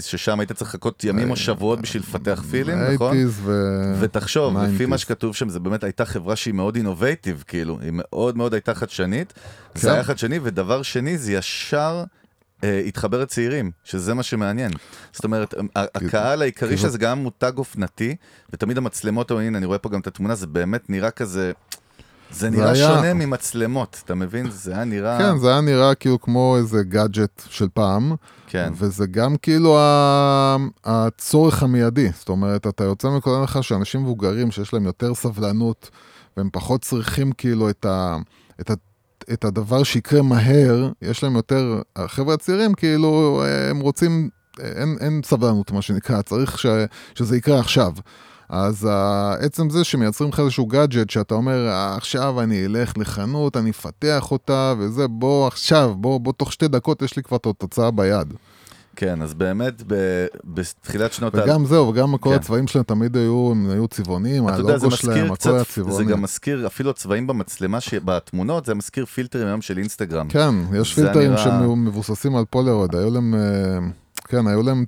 ששם היית צריך לחכות ימים או שבועות בשביל לפתח פילים, נכון? 80's ו... ותחשוב, לפי 90s. מה שכתוב שם, זה באמת הייתה חברה שהיא מאוד אינובייטיב, כאילו, היא מאוד מאוד הייתה חדשנית. זה כן. היה חדשני, ודבר שני, זה ישר אה, התחבר לצעירים, שזה מה שמעניין. זאת אומרת, ה- הקהל העיקרי כאילו- של זה גם מותג אופנתי, ותמיד המצלמות, הנה, אני רואה פה גם את התמונה, זה באמת נראה כזה... זה נראה היה- שונה ממצלמות, אתה מבין? זה היה נראה... כן, זה היה נראה כאילו כמו איזה גאדג'ט של פעם, כן. וזה גם כאילו ה... הצורך המיידי. זאת אומרת, אתה יוצא מנקודת הנחה שאנשים מבוגרים שיש להם יותר סבלנות, והם פחות צריכים כאילו את, ה... את, ה... את הדבר שיקרה מהר, יש להם יותר... החבר'ה הצעירים כאילו, הם רוצים... אין, אין סבלנות, מה שנקרא, צריך ש... שזה יקרה עכשיו. אז uh, עצם זה שמייצרים לך איזשהו גאדג'ט שאתה אומר, "אה, עכשיו אני אלך לחנות, אני אפתח אותה, וזה, בוא עכשיו, בוא, בוא תוך שתי דקות יש לי כבר את התוצאה ביד. כן, אז באמת, ב- בתחילת שנות ה... וגם זהו, וגם כל כן. הצבעים שלהם תמיד היו, הם היו צבעונים, אתה יודע, זה הלוגו שלהם, הכל היה זה צבעוני. גם מזכיר, אפילו הצבעים במצלמה, ש- בתמונות, זה מזכיר פילטרים היום של אינסטגרם. כן, יש זה פילטרים נראה- שמבוססים על פולרויד, היו להם, אה, כן, היו להם,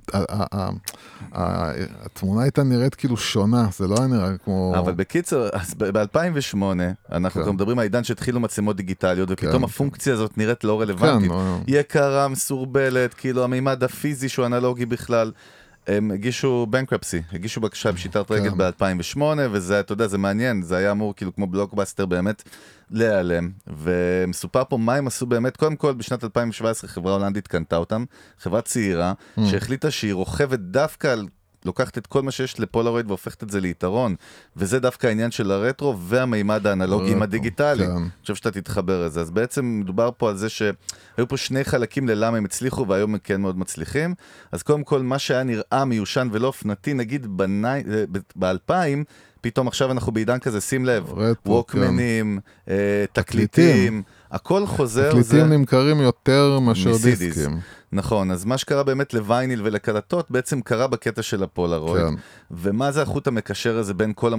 התמונה הייתה נראית כאילו שונה, זה לא היה נראה כמו... אבל בקיצר, אז ב-2008, אנחנו כן. כבר מדברים על העידן שהתחילו מצלמות דיגיטליות, ופתאום כן. הפונקציה הזאת נראית לא כן, רלוונטית. לא- יקרה, מסורבלת, כאילו המימד הפיזי שהוא אנלוגי בכלל. הם הגישו בנקרפסי, הגישו בקשה פשיטת רגל כן. ב-2008, וזה, אתה יודע, זה מעניין, זה היה אמור כאילו כמו בלוקבאסטר באמת להיעלם. ומסופר פה מה הם עשו באמת, קודם כל בשנת 2017 חברה הולנדית קנתה אותם, חברה צעירה, Mm. שהחליטה שהיא רוכבת דווקא על לוקחת את כל מה שיש לפולרויד והופכת את זה ליתרון, וזה דווקא העניין של הרטרו והמימד האנלוגי עם הדיגיטלי. כן. אני חושב שאתה תתחבר לזה. אז בעצם מדובר פה על זה שהיו פה שני חלקים ללמה הם הצליחו והיום הם כן מאוד מצליחים. אז קודם כל, מה שהיה נראה מיושן ולא אופנתי, נגיד באלפיים, פתאום עכשיו אנחנו בעידן כזה, שים לב, רטרו, ווקמנים, אה, תקליטים. תקליטים, הכל חוזר. זה- תקליטים נמכרים יותר מאשר. דיסקים. נכון, אז מה שקרה באמת לווייניל ולקלטות בעצם קרה בקטע של הפולרויד. כן. ומה זה החוט המקשר הזה בין כל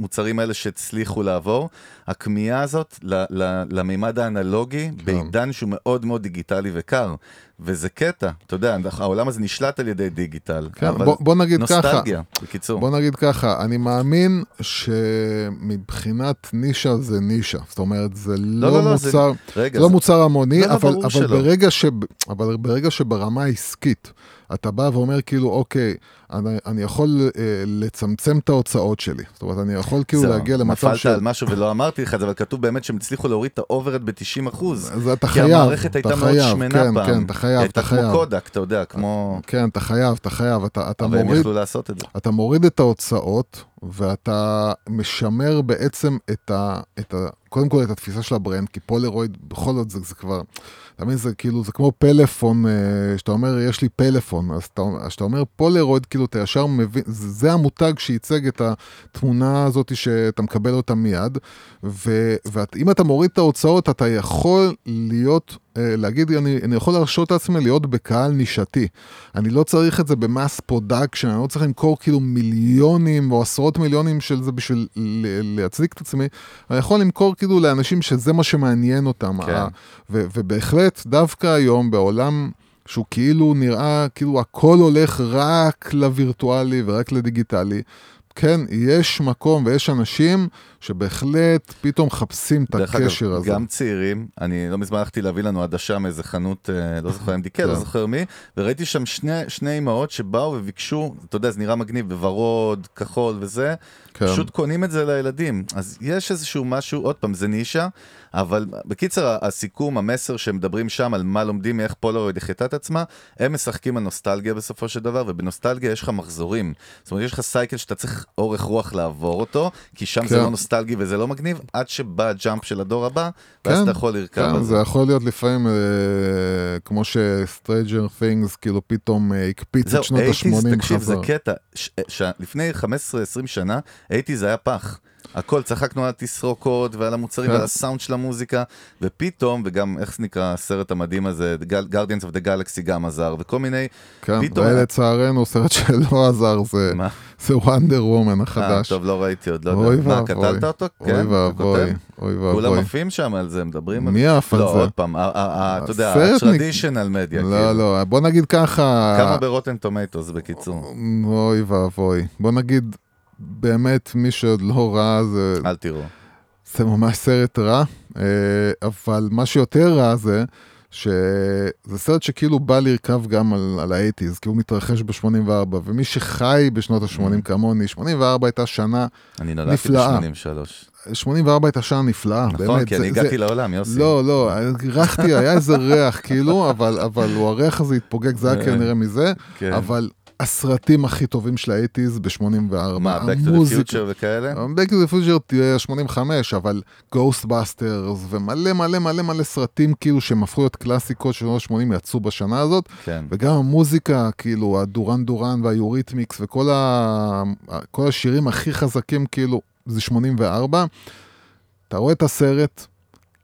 המוצרים האלה שהצליחו לעבור? הכמיהה הזאת ל- ל- למימד האנלוגי כן. בעידן שהוא מאוד מאוד דיגיטלי וקר. וזה קטע, אתה יודע, העולם הזה נשלט על ידי דיגיטל. כן, אבל בוא- בוא נגיד ככה. נוסטלגיה, בקיצור. בוא נגיד ככה, אני מאמין שמבחינת נישה זה נישה. זאת אומרת, זה לא, לא, לא, זה- מוצר, רגע, זה לא זה- מוצר המוני, לא, לא, אבל, אבל. ברגע ש, אבל ברגע שברמה העסקית, אתה בא ואומר כאילו, אוקיי, אני, אני יכול אה, לצמצם את ההוצאות שלי. זאת אומרת, אני יכול כאילו זהו, להגיע למצב נפלת של... על משהו ולא אמרתי לך את זה, אבל כתוב באמת שהם הצליחו להוריד את ה overhead ב-90 אחוז. אז אתה כי חייב, המערכת אתה הייתה מאוד שמנה כן, פעם. כן, אתה חייב, הייתה אתה כמו חייב. קודק, אתה יודע, כמו... כן, אתה חייב, אתה חייב, אתה, אתה אבל הם מוריד, יכלו לעשות את זה. אתה מוריד את ההוצאות, ואתה משמר בעצם את ה, את ה... קודם כל את התפיסה של ה brand, כי פולרויד, בכל זאת זה, זה כבר... אתה מבין, זה כאילו, זה כמו פלאפון, אה, שאתה אומר, יש לי פלאפון, אז אתה, אז שאתה אומר פולרויד, כאילו, אתה ישר מבין, זה, המותג שייצג את התמונה הזאת שאתה מקבל אותה מיד, ואם אתה מוריד את ההוצאות, אתה יכול להיות, אה, להגיד, אני, אני יכול להרשות לעצמי להיות בקהל נישתי. אני לא צריך את זה ב mass production, אני לא צריך למכור כאילו מיליונים או עשרות מיליונים של זה בשביל להצדיק את עצמי, אני יכול למכור כאילו לאנשים שזה מה שמעניין אותם. כן. ה- ו- ובהחלט, דווקא היום בעולם שהוא כאילו נראה, כאילו הכל הולך רק לווירטואלי ורק לדיגיטלי, כן, יש מקום ויש אנשים שבהחלט פתאום מחפשים את הקשר אגב, הזה. גם צעירים, אני לא מזמן הלכתי להביא לנו עדשה מאיזה חנות, אה, לא זוכר MDK, לא כן. זוכר מי, וראיתי שם שני, שני אמהות שבאו וביקשו, אתה יודע, זה נראה מגניב, בוורוד, כחול וזה, כן. פשוט קונים את זה לילדים. אז יש איזשהו משהו, עוד פעם, זה נישה, אבל בקיצר, הסיכום, המסר שהם מדברים שם על מה לומדים, מאיך פולרויד החייתה את עצמה, הם משחקים על נוסטלגיה בסופו של דבר, ובנוסטלגיה יש לך מחזורים. זאת אומרת, יש לך סייקל שאתה צריך אורך רוח לעבור אותו, כי שם זה כן. לא נוסטלגי וזה לא מגניב, עד שבא הג'אמפ של הדור הבא, ואז כן, אתה יכול לרכב כן, על זה זה. יכול להיות לפעמים אה, כמו ש-Stranger Things כאילו פתאום אה, הקפיץ זהו, את שנות 80's, ה-80 תקשיב, זה. קטע. ש- ש- לפני 15-20 שנה, 80's זה היה פח. הכל, צחקנו על התסרוקות ועל המוצרים כן. ועל הסאונד של המוזיקה, ופתאום, וגם, איך זה נקרא הסרט המדהים הזה, Guardians of the Galaxy גם עזר, וכל מיני... כן, פתאום- ולצערנו סרט שלא עזר זה מה? זה וונדר וומן אה, החדש. טוב, לא ראיתי עוד, לא אוי יודע. מה, ואבוי. קטלת אותו? אוי כן, אתה ואבוי, כותב? אוי כולם ואבוי. עפים שם על זה, מדברים על מי עף על לא, זה? עוד פעם, אתה יודע, ה-traditional media, לא, כאילו. לא, בוא נגיד ככה, כמה ברוטן טומטוס, בקיצור. אוי ואבוי. בוא נגיד, באמת, מי שעוד לא ראה זה אל תראו. זה ממש סרט רע, אה, אבל מה שיותר רע זה שזה סרט שכאילו בא לרכב גם על, על האייטיז, כי הוא מתרחש ב-84, ומי שחי בשנות Mm. ה-80 כמוני, 84 הייתה שנה, אני נולדתי נפלאה. ב-83. 84 הייתה שנה נפלאה, באמת. נכון, כי זה- אני זה- הגעתי לעולם, יוסי. לא, לא, ריחתי, היה איזה ריח כאילו, אבל, אבל הוא הריח הזה התפוגג, זה היה כנראה מזה, כן. אבל הסרטים הכי טובים של האייטיז ב-84, מה, Back to the Future וכאלה? Back to the Future תהיה 85, אבל Ghostbusters ומלא מלא מלא מלא סרטים כאילו שהם הפכו להיות קלאסיקות של שנות ה-80 יצאו בשנה הזאת, כן. וגם המוזיקה, כאילו הדורן דורן והיוריתמיקס וכל ה... כל השירים הכי חזקים כאילו זה 84. אתה רואה את הסרט,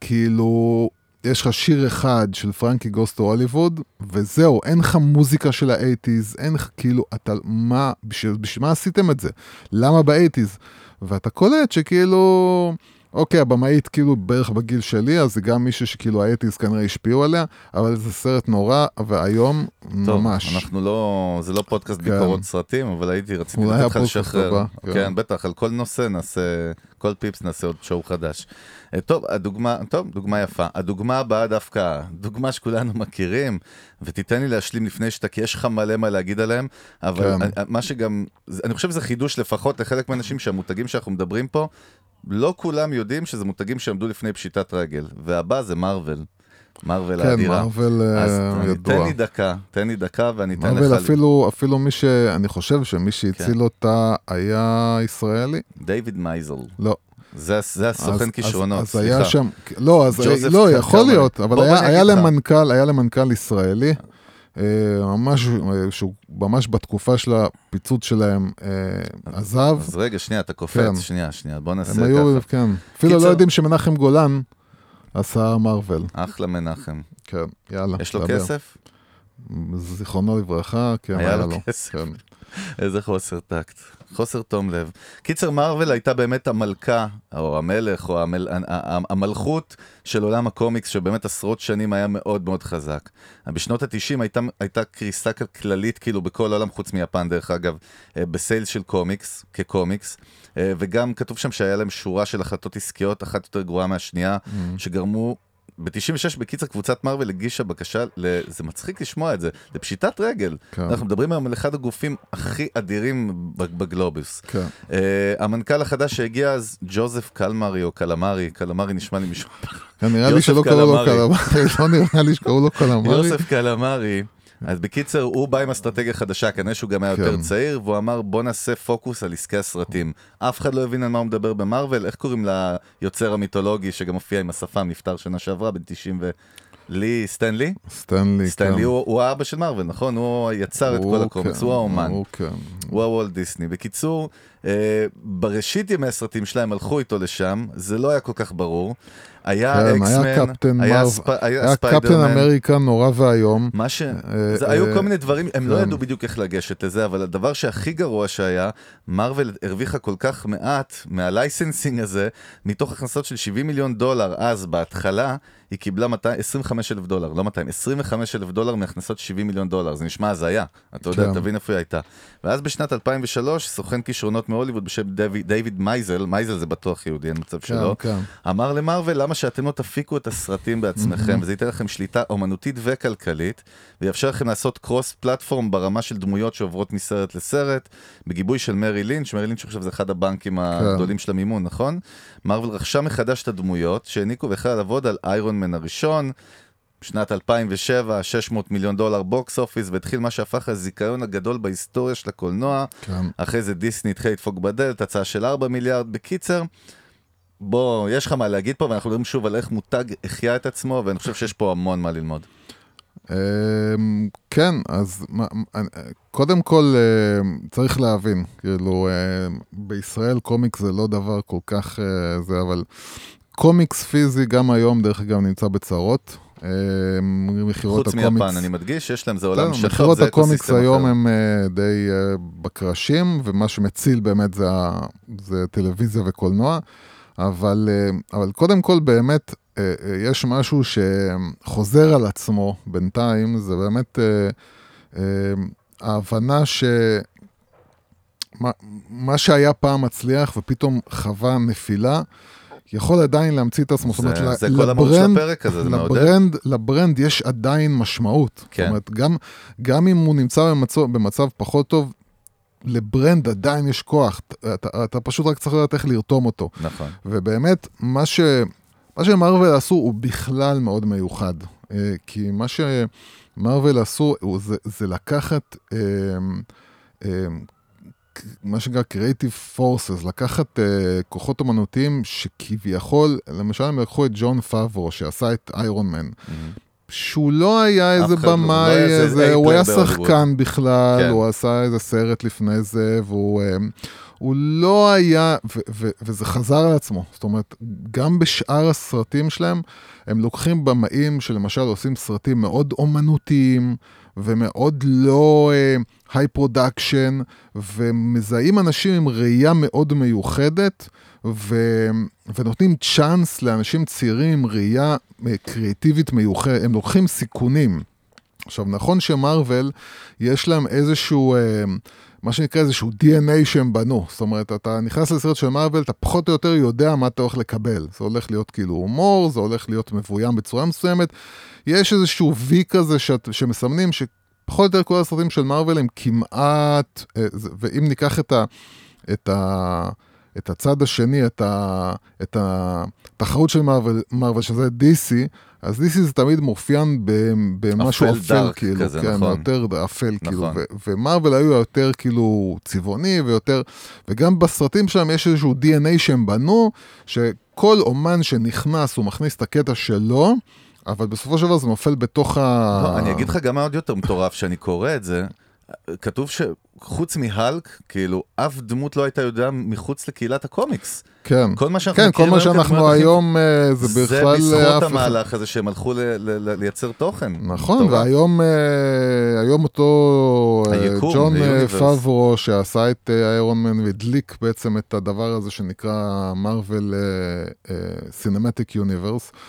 כאילו יש לך שיר אחד של פרנקי גוז טו הוליווד, וזהו, אין לך מוזיקה של ה eighties, אין לך כאילו, אתה, מה, בשביל, בשביל מה עשיתם את זה? למה ב eighties? ואתה קולט שכאילו, אוקיי, הבמאית כאילו בערך בגיל שלי, אז זה גם מישהו שכאילו ה eighties כנראה השפיעו עליה, אבל זה סרט נורא ואיום טוב, ממש. אנחנו לא, זה לא פודקאסט כן. ביקורות סרטים, אבל הייתי, רציתי לתת לך לשחרר. הבא, כן. כן, בטח, על כל נושא נעשה, כל פיפס נעשה עוד show חדש. אה, טוב, הדוגמה, טוב, דוגמה יפה. הדוגמה הבאה דווקא, דוגמה שכולנו מכירים, ותיתן לי להשלים לפני שאתה, כי יש לך מלא מה להגיד עליהם, אבל כן. אני- מה שגם, אני חושב שזה חידוש לפחות לחלק מהאנשים שהמותגים שאנחנו מדברים פה, לא כולם יודעים שזה מותגים שעמדו לפני פשיטת רגל, והבא זה מארוול. מרוויל כן, האדירה. מארוול אה, אז תן ידוע. לי דקה, תן לי דקה ואני אתן לך... אפילו, אפילו מי ש... אני חושב שמי שהציל כן. אותה היה ישראלי. דיוויד מייזל. לא. זה, זה הסוכן אז- כישרונות, אז, אז סליחה. היה שם, לא, אז לא, יכול. להיות, אבל היה, היה. למנכ"ל, היה למנכ"ל ישראלי, ממש, אה, שהוא ממש בתקופה של הפיצוץ שלהם אה, עזב. אז רגע, שנייה, אתה קופץ, כן. שנייה, שנייה, בוא נעשה הם היו, ככה. כן. אפילו קיצר- לא יודעים שמנחם גולן עשה מארוול. אחלה מנחם. כן, יאללה. יש לו דבר. כסף? זיכרונו לברכה, כן, היה היה לו לו. כסף. כן. *laughs* איזה חוסר טקט. חוסר תום לב. קיצר, מארוול הייתה באמת המלכה, או המלך, או המל... המלכות של עולם הקומיקס, שבאמת עשרות שנים היה מאוד מאוד חזק. בשנות ה-90 הייתה, הייתה קריסה כללית, כאילו, בכל העולם, חוץ מיפן, דרך אגב, אה, בסיילס של קומיקס, כקומיקס. אה, וגם כתוב שם שהיה להם שורה של החלטות עסקיות, אחת יותר גרועה מהשנייה, שגרמו... ב-96 בקיצר קבוצת מארוול הגישה בקשה, ל... זה מצחיק לשמוע את זה, לפשיטת רגל. כן. אנחנו מדברים היום על אחד הגופים הכי אדירים בגלובוס. כן. אה, המנכ"ל החדש שהגיע אז, ג'וזף קלמרי או קלמרי, קלמרי נשמע לי מישהו, כן, נראה לי שלא קראו לו. קלמרי, *laughs* לא נראה לי שקראו לו קלמרי. יוסף קלמרי. אז בקיצר, הוא בא עם אסטרטגיה חדשה, כנראה שהוא גם היה יותר כן. צעיר, והוא אמר בוא נעשה פוקוס על עסקי הסרטים. אף אחד לא הבין על מה הוא מדבר במרוויל, איך קוראים ליוצר המיתולוגי שגם הופיע עם השפם, נפטר שנה שעברה, בן 90 ו... לי, סטן לי? סטן לי, כן. סטן לי הוא, הוא האבא של מארוול, נכון? הוא יצר את כל הקומיקס, כן, הוא האומן. הוא כן. הוא הוולט דיסני. בקיצור, בראשית ימי הסרטים שלהם הלכו איתו לשם, זה לא היה כל כך ברור. היה כן, היה אקס-מן, קפטן היה, מרוויל, ספ... היה, היה קפטן. אמריקה נורא ואיום. מה ש... זה אה, היו כל מיני דברים, הם לא כן. ידעו בדיוק איך לגשת לזה, אבל הדבר שהכי גרוע שהיה, מארוול הרוויחה כל כך מעט מה licensing הזה, מתוך הכנסות של 70 מיליון דולר אז, בהתחלה, היא קיבלה 200, 25 אלף דולר, לא 200, 25 אלף דולר מהכנסות 70 מיליון דולר, זה נשמע הזיה, אתה יודע, כן. תבין איפה היא הייתה. ואז בשנת 2003, סוכן כישרונות מהוליווד בשם דיוויד, מייזל, מייזל זה בטוח יהודי, אין מצב שלא, כן. אמר למרוויל, למה שאתם לא תפיקו את הסרטים בעצמכם, וזה ייתן לכם שליטה אומנותית וכלכלית, ויאפשר לכם לעשות cross platform ברמה של דמויות שעוברות מסרט לסרט, בגיבוי של מריל לינץ', מריל לינץ' עכשיו זה אחד הבנקים הגדולים של המימון, נכון? מרוויל רכשה מחדש את הדמויות, שהעניקו והחלה לעבוד על איירון מן הראשון, בשנת 2007, 600 מיליון דולר box office, והתחיל מה שהפך לזיכיון הגדול בהיסטוריה של הקולנוע. כן. אחרי זה דיסני התחיל לדפוק בדלת, הצעה של 4 מיליארד. בקיצר, בוא, יש לך מה להגיד פה, ואנחנו מדברים שוב על איך מותג החיה את עצמו, ואני חושב שיש פה המון מה ללמוד. אמ, כן, אז קודם כל אמ, צריך להבין, כאילו, אמ, בישראל קומיקס זה לא דבר כל כך אה, זה, אבל קומיקס פיזי גם היום, דרך אגב, נמצא בצרות. אמ, מכירות חוץ הקומיקס... מיפן, אני מדגיש, יש להם, זה עולם בסדר, שטוב, מכירות זה הקומיקס ecosystem היום אחר. הם אה, די אה, בקרשים, ומה שמציל באמת זה, זה טלוויזיה וקולנוע, אבל, אה, אבל קודם כל באמת אה, אה, יש משהו שחוזר על עצמו בינתיים, זה באמת אה, אה, ההבנה ש... מה, מה שהיה פעם מצליח ופתאום חווה נפילה, יכול עדיין להמציא את עצמו. זאת אומרת, זה- ל- זה כל המהות של לברנד- הפרק הזה, זה מעודד. לברנד, לברנד יש עדיין משמעות. כן. זאת אומרת, גם, גם אם הוא נמצא במצב, במצב פחות טוב, לברנד עדיין יש כוח. אתה, אתה, אתה פשוט רק צריך לדעת איך לרתום אותו. נכון. ובאמת, מה, ש, מה שמרוויל עשו הוא בכלל מאוד מיוחד. אה, כי מה שמרוויל עשו זה, זה לקחת, אה, אה, מה שנקרא Creative Forces, לקחת אה, כוחות אמנותיים שכביכול, למשל הם לקחו את ג'ון פאברו שעשה את איירון מן. שהוא לא היה איזה לא- לא במאי, היה איזה הוא היה. שחקן בכלל, כן. הוא עשה איזה סרט לפני זה, והוא אה, הוא לא היה, ו- ו- וזה חזר על עצמו. זאת אומרת, גם בשאר הסרטים שלהם, הם לוקחים במאים שלמשל עושים סרטים מאוד אומנותיים, ומאוד לא high production, ומזהים אנשים עם ראייה מאוד מיוחדת, ו... ונותנים צ'אנס לאנשים צעירים עם ראייה אה, קריאטיבית מיוחדת, הם לוקחים סיכונים. עכשיו, נכון שמרוויל, יש להם איזשהו, אה, מה שנקרא איזשהו DNA שהם בנו. זאת אומרת, אתה נכנס לסרט של מרוויל, אתה פחות או יותר יודע מה אתה הולך לקבל. זה הולך להיות כאילו הומור, זה הולך להיות מבוים בצורה מסוימת. יש איזשהו וי כזה שאת, שמסמנים שפחות או יותר כל הסרטים של מרוויל הם כמעט, אה, ואם ניקח את ה... את ה את הצד השני, את, ה, את התחרות של מרוויל, שזה DC, אז DC זה תמיד מאופיין במשהו אפל אפל, דארק כאילו, כזה, כן, נכון. יותר אפל, כאילו, נכון. ו- ומרוויל היו יותר כאילו צבעוני ויותר, וגם בסרטים שלהם יש איזשהו DNA שהם בנו, שכל אומן שנכנס הוא מכניס את הקטע שלו, אבל בסופו של דבר זה נופל בתוך ה... לא, אני אגיד לך גם מה עוד יותר מטורף, שאני קורא את זה, כתוב שחוץ מהלק, כאילו, אף דמות לא הייתה יודע מחוץ לקהילת הקומיקס. כן, כל מה שאנחנו כן, כל מה שאנחנו היום, אה, זה זה בכלל... בזכות אף אחד- המהלך הזה שהם הלכו ל- ל- ל- לייצר תוכן. נכון, מטורף. והיום אה, היום אותו אה, היקום, ג'ון. פאברו, שעשה את איירון מן והדליק בעצם את הדבר הזה שנקרא Marvel Cinematic Universe. אה,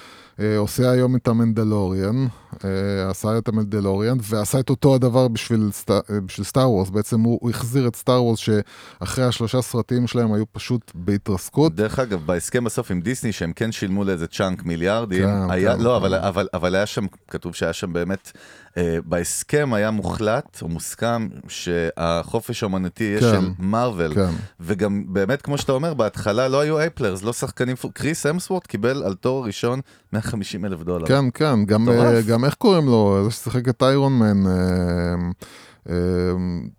עושה היום את המנדלוריאן, אה, עשה את המנדלוריאן, ועשה את אותו הדבר בשביל, סט... אה, בשביל סטאר וורס. בעצם הוא, הוא החזיר את סטאר וורס, שאחרי השלושה סרטים שלהם היו פשוט בהתרסקות. דרך אגב, בהסכם בסוף עם דיסני, שהם כן שילמו לאיזה chunk מיליארדים, כן, היה, כן, לא, כן. אבל, אבל, אבל היה שם, כתוב שהיה שם באמת, אה, בהסכם היה מוחלט, או מוסכם, שהחופש האמנותי יהיה כן, של מארוול. כן. וגם באמת, כמו שאתה אומר, בהתחלה לא היו A players, לא שחקנים, קריס המסוורת' קיבל על ת'ור ראשון 150 אלף דולר. כן, כן, גם. אה, גם איך קוראים לו, זה ששיחק את איירון מן, אה, אה,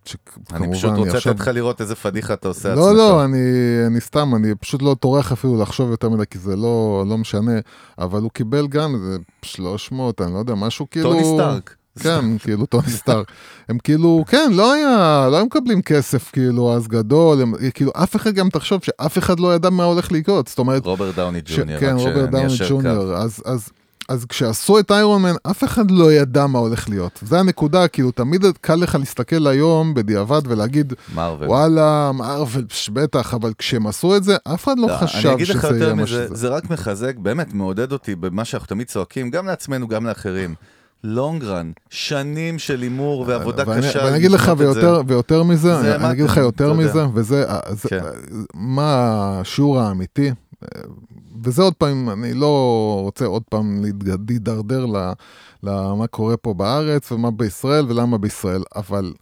שכמובן, אני פשוט רוצה לתת לך לראות איזה פדיחה אתה עושה לא, עצמך. לא, אני, אני סתם, אני פשוט לא טורח אפילו לחשוב יותר מדי, כי זה לא, לא משנה, אבל הוא קיבל גם איזה 300, אני לא יודע, משהו כאילו... טוני סטארק. כן, כאילו טוני סטארק. הם כאילו, כן, לא היה, לא היו מקבלים כסף כאילו אז גדול, הם, כאילו אף אחד גם תחשוב שאף אחד לא ידע מה הולך לקרות, זאת אומרת, רוברט דאוני ג'וניור, כן, רוברט דאוני. ג'וניור, אז, אז, אז כשעשו את איירון מן, אף אחד לא ידע מה הולך להיות. זה הנקודה, כאילו, תמיד קל לך להסתכל היום בדיעבד ולהגיד, מארוול. וואלה, מארוול, פש, בטח, אבל כשהם עשו את זה, אף אחד לא, לא, חשב אני אגיד לך שזה יותר יהיה מה מזה, שזה. זה רק מחזק, באמת מעודד אותי במה שאנחנו תמיד צועקים, גם לעצמנו, גם לאחרים. לונגרן, שנים של הימור ועבודה ואני, קשה. ואני אגיד לך. ויותר, ויותר מזה, זה אני, אני אגיד לך יותר. מזה, וזה, זה, כן. מה השיעור האמיתי, וזה עוד פעם, אני לא רוצה עוד פעם להידרדר למה קורה פה בארץ ומה בישראל ולמה בישראל, אבל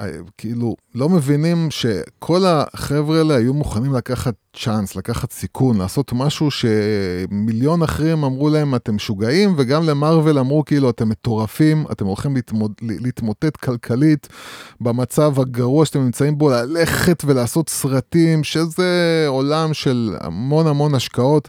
אה, כאילו, לא מבינים שכל החבר'ה האלה היו מוכנים לקחת צ'אנס, לקחת סיכון, לעשות משהו שמיליון אחרים אמרו להם, אתם משוגעים, וגם למרוויל אמרו, כאילו, אתם מטורפים, אתם הולכים להתמוד, להתמוטט כלכלית במצב הגרוע שאתם נמצאים בו, ללכת ולעשות סרטים, שזה עולם של המון המון השקעות.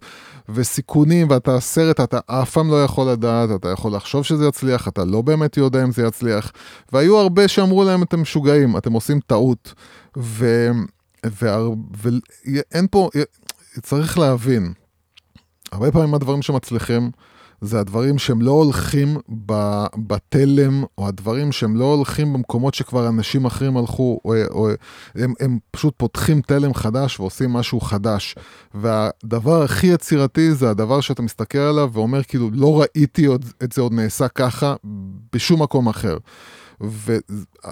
וסיכונים, ואתה סרט, אתה אף פעם לא יכול לדעת, אתה יכול לחשוב שזה יצליח, אתה לא באמת יודע אם זה יצליח. והיו הרבה שאמרו להם, אתם משוגעים, אתם עושים טעות. ו... ואין פה, צריך להבין, הרבה פעמים הדברים שמצליחים, זה הדברים שהם לא הולכים בתלם, או הדברים שהם לא הולכים במקומות שכבר אנשים אחרים הלכו, או, או הם, הם פשוט פותחים תלם חדש ועושים משהו חדש. והדבר הכי יצירתי זה הדבר שאתה מסתכל עליו ואומר, כאילו, לא ראיתי עוד, את זה עוד נעשה ככה בשום מקום אחר.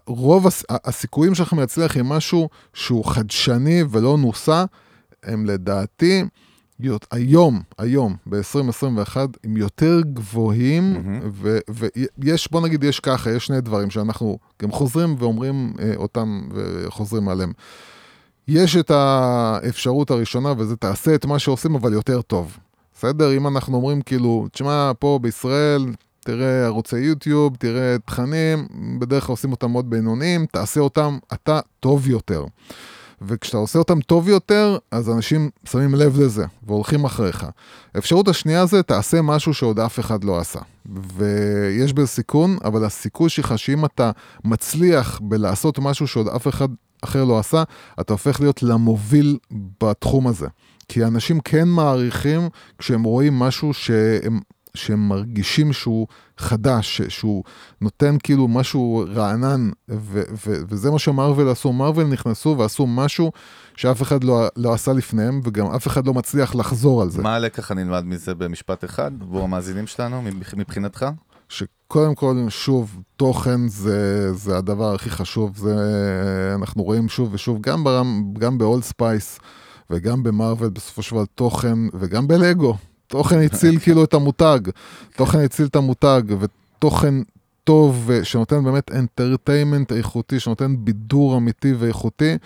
ורוב הס, הסיכויים שלכם להצליח עם משהו שהוא חדשני ולא נוסה, הם לדעתי, להיות, היום, היום, ב-2021, הם יותר גבוהים, מהמם. ויש, בוא נגיד, יש ככה, יש שני דברים שאנחנו גם חוזרים ואומרים אה, אותם וחוזרים עליהם. יש את האפשרות הראשונה, וזה תעשה את מה שעושים, אבל יותר טוב. בסדר? אם אנחנו אומרים כאילו, תשמע, פה בישראל, תראה ערוצי יוטיוב, תראה תכנים, בדרך כלל עושים אותם מאוד בינוניים, תעשה אותם אתה טוב יותר. וכשאתה עושה אותם טוב יותר, אז אנשים שמים לב לזה והולכים אחריך. האפשרות השנייה זה, תעשה משהו שעוד אף אחד לא עשה. ויש בזה סיכון, אבל הסיכוי שלך שאם אתה מצליח בלעשות משהו שעוד אף אחד אחר לא עשה, אתה הופך להיות למוביל בתחום הזה. כי אנשים כן מעריכים כשהם רואים משהו שהם... שהם מרגישים שהוא חדש, שהוא נותן כאילו משהו רענן, ו- ו- וזה מה שמרוויל עשו. מרוויל נכנסו ועשו משהו שאף אחד לא, לא עשה לפניהם, וגם אף אחד לא מצליח לחזור על זה. מה הלקח הנלמד מזה במשפט אחד, עבור המאזינים שלנו, מבח- מבחינתך? שקודם כל, שוב, תוכן זה, זה הדבר הכי חשוב, זה אנחנו רואים שוב ושוב, גם, ברם, גם ב Old Spice וגם במרוויל, בסופו של דבר תוכן, וגם בלגו. תוכן הציל *laughs* כאילו את המותג, תוכן הציל את המותג, ותוכן טוב, שנותן באמת entertainment איכותי, שנותן בידור אמיתי ואיכותי,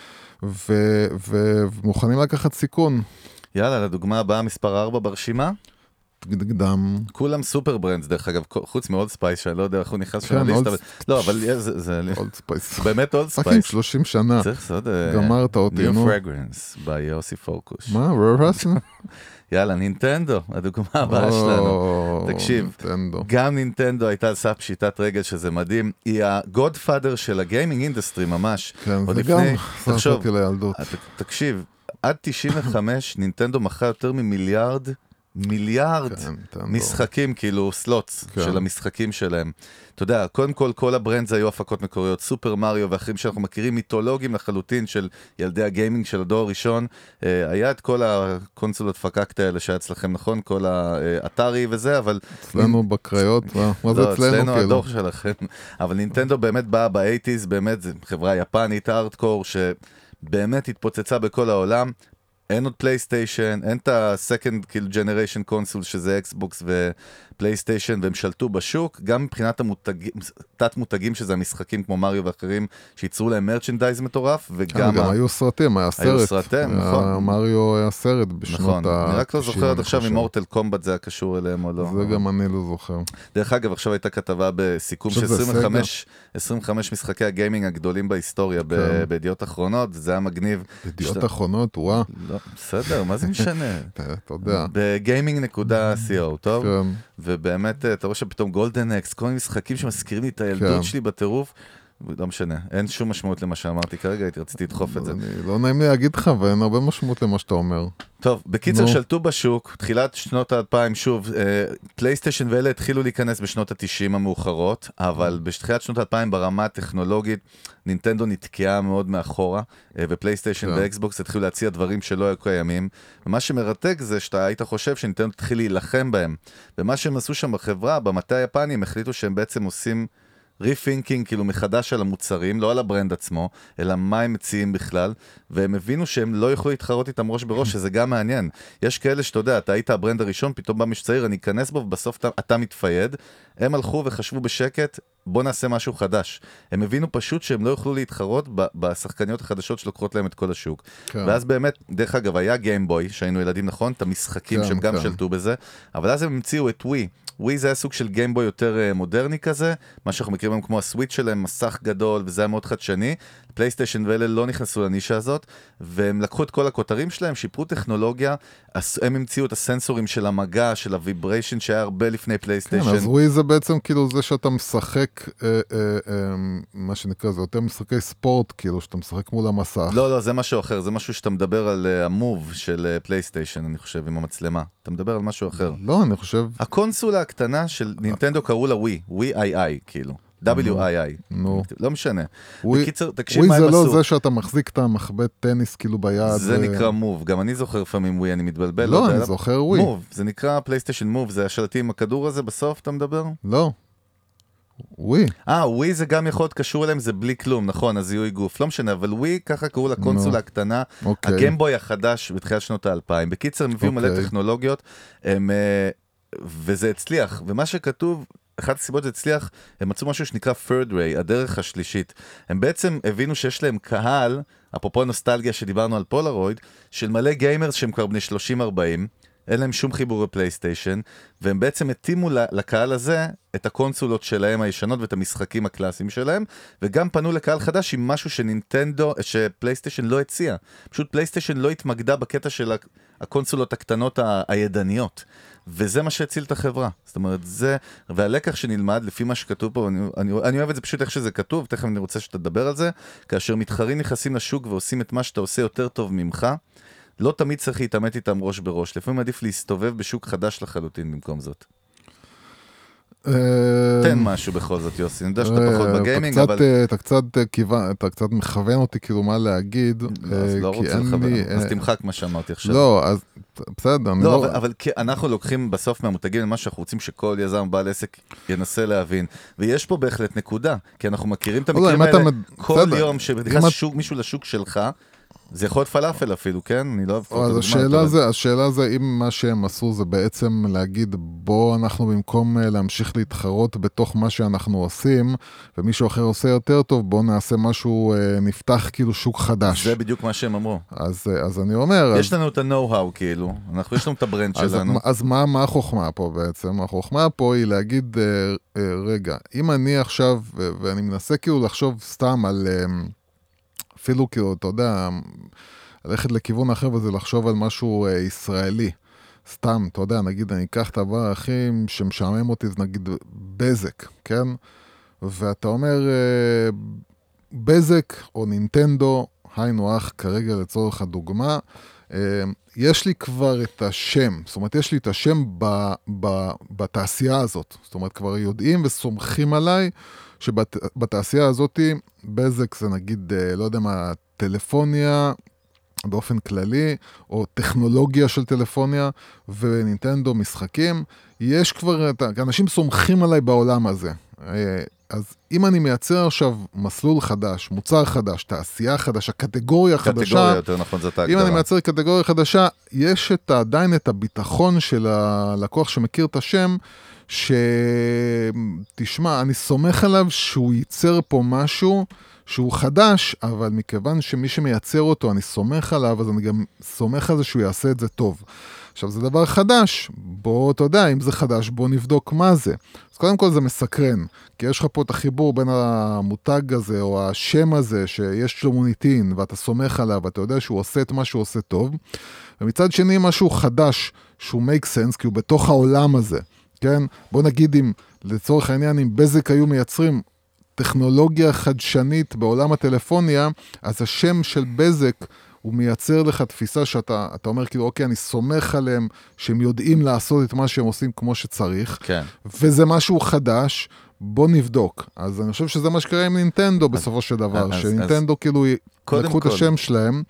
ו- ו- ומוכנים לקחת סיכון. יאללה, לדוגמה הבאה, מספר 4 ברשימה. קדם. כולם super brands, דרך אגב, חוץ מ Old Spice, שאני לא יודע איך הוא נכנס שם כן, לליסטה. Old- אבל- לא, אבל זה- זה Old Spice. באמת Old fucking Spice. 30 שנה. צריך לעשות... אה, גמרת אותי, New נו. Fragrance by יוסי פורקוש. מה? *laughs* יאללה, נינטנדו, הדוגמה הבאה שלנו. תקשיב, נינטנדו. גם נינטנדו הייתה על סף פשיטת רגל, שזה מדהים. היא ה godfather של ה gaming industry ממש. כן, זה גם תחשוב, אותי לילדות. אתה- תקשיב, עד 95 נינטנדו מכרה יותר ממיליארד, מיליארד כן. משחקים, כאילו slots כן. של המשחקים שלהם. אתה יודע, קודם כל, כל ה brands היו הפקות מקוריות, סופר מריו ואחרים שאנחנו מכירים, מיתולוגיים לחלוטין של ילדי ה gaming של הדור הראשון. אה, היה את כל הקונסולות פקאקט האלה שהיה אצלכם, נכון? כל האטארי וזה, אבל... אצלנו בקריות, מה זה לא, אצלנו אצלנו כאילו? הדור שלכם. *laughs* אבל נינטנדו באמת באה ב eighties, באמת, זו חברה יפנית, ארטקור, שבאמת התפוצצה בכל העולם. אין עוד פלייסטיישן, אין את ה-second כאילו generation console שזה אקסבוקס ופלייסטיישן והם שלטו בשוק, גם מבחינת המותגים, תת מותגים שזה המשחקים כמו מריו ואחרים, שייצרו להם merchandise מטורף, וגם... גם ה- היו סרטים, היה היו סרט. סרטים, היה- נכון. מריו היה סרט בשנות נכון, ה... אני רק לא זוכר עד עכשיו אם. מורטל קומבט זה היה קשור אליהם או לא. זה גם אני לא זוכר. דרך אגב, עכשיו הייתה כתבה בסיכום של עכשיו זה 25, 25 משחקי ה gaming הגדולים בהיסטוריה כן. בידיעות אחרונות, זה היה מגניב. ידיעות שאתה- אחרונות, וואו, לא, בסדר, מה זה משנה? *laughs* אתה אתה יודע. ב gaming.co, טוב? כן. ובאמת, אתה רואה שפתאום גולדן אקס, כל מיני משחקים שמזכירים לי את הילדות כן. שלי בטירוף. לא משנה, אין שום משמעות למה שאמרתי כרגע, הייתי רציתי לדחוף את זה. לא נעים לי להגיד לך, ואין הרבה משמעות למה שאתה אומר. טוב, בקיצר. שלטו בשוק, תחילת שנות האלפיים, שוב, אה, פלייסטיישן ואלה התחילו להיכנס בשנות התשעים המאוחרות, אבל בתחילת שנות האלפיים ברמה הטכנולוגית, נינטנדו נתקעה מאוד מאחורה, אה, ופלייסטיישן כן. ואקסבוקס התחילו להציע דברים שלא היו קיימים, ומה שמרתק זה שאתה היית חושב שנינטנדו תתחיל להילחם בהם, ומה שהם עשו שם בחברה, במטה היפני, הם החליטו שהם בעצם עושים... rethinking כאילו מחדש על המוצרים, לא על ה brand עצמו, אלא מה הם מציעים בכלל, והם הבינו שהם לא יוכלו להתחרות איתם ראש בראש, שזה גם מעניין. יש כאלה שאתה יודע, אתה היית ה brand הראשון, פתאום בא מישהו צעיר, אני אכנס בו, ובסוף אתה, אתה מת fade. הם הלכו וחשבו בשקט, בוא נעשה משהו חדש. הם הבינו פשוט שהם לא יוכלו להתחרות ב- בשחקניות החדשות שלוקחות להם את כל השוק. כן. ואז באמת, דרך אגב, היה גיימבוי, שהיינו ילדים, נכון? את המשחקים כן, שהם גם כן. שלטו בזה, אבל אז הם המציאו את ווי. ווי זה היה סוג של גיימבוי יותר אה, מודרני כזה, מה שאנחנו מכירים היום כמו הסוויץ' שלהם, מסך גדול, וזה היה מאוד חדשני. פלייסטיישן ואלה לא נכנסו לנישה הזאת, והם לקחו את כל הכותרים שלהם, שיפרו טכנולוגיה, הם המציאו את הסנסורים של המגע, של ה vibration שהיה הרבה לפני כן, פלייסטיישן. אז ווי זה בעצם כאילו זה שאתה משחק, אה, אה, אה, מה שנקרא, זה יותר משחקי ספורט, כאילו, שאתה משחק מול המסך. לא, לא, זה משהו אחר, זה משהו שאתה מדבר על אה, ה Move של אה, פלייסטיישן, אני חושב, עם המצלמה. אתה מדבר על משהו אחר. לא, אני חושב, הקונסולה הקטנה של נינטנדו קראו לה ווי, ווי איי איי, כאילו. W-I-I. נו. לא משנה. ווי- בקיצר, תקשיב ווי מה זה הם לא עשו. זה שאתה מחזיק את המחבט טניס כאילו ביד. זה אה, נקרא מוב, גם אני זוכר לפעמים ווי, אני מתבלבל. לא, יודע אני. זוכר ווי. מוב, זה נקרא פלייסטיישן מוב, זה השלטים עם הכדור הזה בסוף, אתה מדבר? לא. ווי. אה, ווי זה גם יכול להיות קשור אליהם, זה בלי כלום, נכון, הזיהוי גוף, לא משנה, אבל ווי, ככה קראו לקונסולה. הקטנה, אוקיי. הגיימבוי החדש בתחילת שנות האלפיים. בקיצר, הם הביאו מלא אוקיי. טכנולוגיות, הם, אה, וזה הצליח, ומה שכתוב... אחת הסיבות שזה הצליח, הם מצאו משהו שנקרא third way, הדרך השלישית. הם בעצם הבינו שיש להם קהל, אפרופו נוסטלגיה שדיברנו על פולארויד, של מלא gamers שהם כבר בני 30-40, אין להם שום חיבור לפלייסטיישן, והם בעצם התאימו לקהל הזה את הקונסולות שלהם הישנות ואת המשחקים הקלאסיים שלהם, וגם פנו לקהל חדש עם משהו שנינטנדו, שפלייסטיישן לא הציע. פשוט פלייסטיישן לא התמקדה בקטע של הקונסולות הקטנות הידניות. וזה מה שהציל את החברה. זאת אומרת, זה, והלקח שנלמד, לפי מה שכתוב פה, אני, אני, אני אוהב את זה פשוט איך שזה כתוב, תכף אני רוצה שתדבר על זה, כאשר מתחרים נכנסים לשוק ועושים את מה שאתה עושה יותר טוב ממך, לא תמיד צריך להתעמת איתם ראש בראש, לפעמים עדיף להסתובב בשוק חדש לחלוטין במקום זאת. אה, תן משהו בכל זאת, יוסי, אני יודע שאתה אה, פחות בגיימינג, אבל... אה, אתה קצת אה, כיוון, אתה קצת מכוון אותי כאילו מה להגיד, לא, אז אה, לא רוצה לכוון. אז אה, תמחק מה שאמרתי עכשיו. לא, אז בסדר, לא, לא... אבל, אנחנו לוקחים בסוף מהמותגים למה שאנחנו רוצים שכל יזם בעל עסק ינסה להבין. ויש פה בהחלט נקודה, כי אנחנו מכירים את לא, המקרים האלה כל. יום שנכנס מישהו לשוק שלך, זה יכול להיות פלאפל אפילו, כן? אני לא אוהב אז השאלה זה, השאלה זה אם מה שהם עשו זה בעצם להגיד בוא אנחנו במקום אה, להמשיך להתחרות בתוך מה שאנחנו עושים ומישהו אחר עושה יותר טוב בוא נעשה משהו, אה, נפתח כאילו שוק חדש. זה בדיוק מה שהם אמרו. אז, אה, אז אני אומר, יש לנו את ה-know-how כאילו, אנחנו, יש לנו את הברנד אז, שלנו. אז מה, מה החוכמה פה בעצם? החוכמה פה היא להגיד, רגע, אם אני עכשיו, ואני מנסה כאילו לחשוב סתם על, אה, אפילו כאילו, אתה יודע, ללכת לכיוון אחר וזה לחשוב על משהו אה, ישראלי. סתם, אתה יודע, נגיד אני אקח את הדבר הכי שמשעמם אותי, זה נגיד בזק, כן? ואתה אומר, אה, בזק או נינטנדו, היינו הך כרגע לצורך הדוגמה, אה, יש לי כבר את השם, זאת אומרת, יש לי את השם ב, ב, בתעשייה הזאת. זאת אומרת, כבר יודעים וסומכים עליי שבתעשייה הזאת, בזק זה נגיד, אה, לא יודע מה, טלפוניה באופן כללי, או טכנולוגיה של טלפוניה, ונינטנדו משחקים. יש כבר, אנשים סומכים עליי בעולם הזה. אז אם אני מייצר עכשיו מסלול חדש, מוצר חדש, תעשייה חדשה, קטגוריה חדשה, קטגוריה יותר נכון, זאת אם ההגדרה. אני מייצר קטגוריה חדשה, יש את, עדיין את הביטחון של הלקוח שמכיר את השם, שתשמע, אני סומך עליו שהוא ייצר פה משהו שהוא חדש, אבל מכיוון שמי שמייצר אותו, אני סומך עליו, אז אני גם סומך על זה שהוא יעשה את זה טוב. עכשיו, זה דבר חדש, בוא, אתה יודע, אם זה חדש, בוא נבדוק מה זה. אז קודם כל זה מסקרן, כי יש לך פה את החיבור בין המותג הזה, או השם הזה, שיש לו מוניטין, ואתה סומך עליו, ואתה יודע שהוא עושה את מה שהוא עושה טוב. ומצד שני, משהו חדש, שהוא make sense, כי הוא בתוך העולם הזה, כן? בוא נגיד אם, לצורך העניין, אם בזק היו מייצרים טכנולוגיה חדשנית בעולם הטלפוניה, אז השם של בזק הוא מייצר לך תפיסה שאתה אתה אומר כאילו, אוקיי, אני סומך עליהם שהם יודעים לעשות את מה שהם עושים כמו שצריך, כן. וזה משהו חדש, בוא נבדוק. אז אני חושב שזה מה שקרה עם נינטנדו בסופו של דבר, אז- שנינטנדו כאילו קודם לקחו את כל. השם שלהם,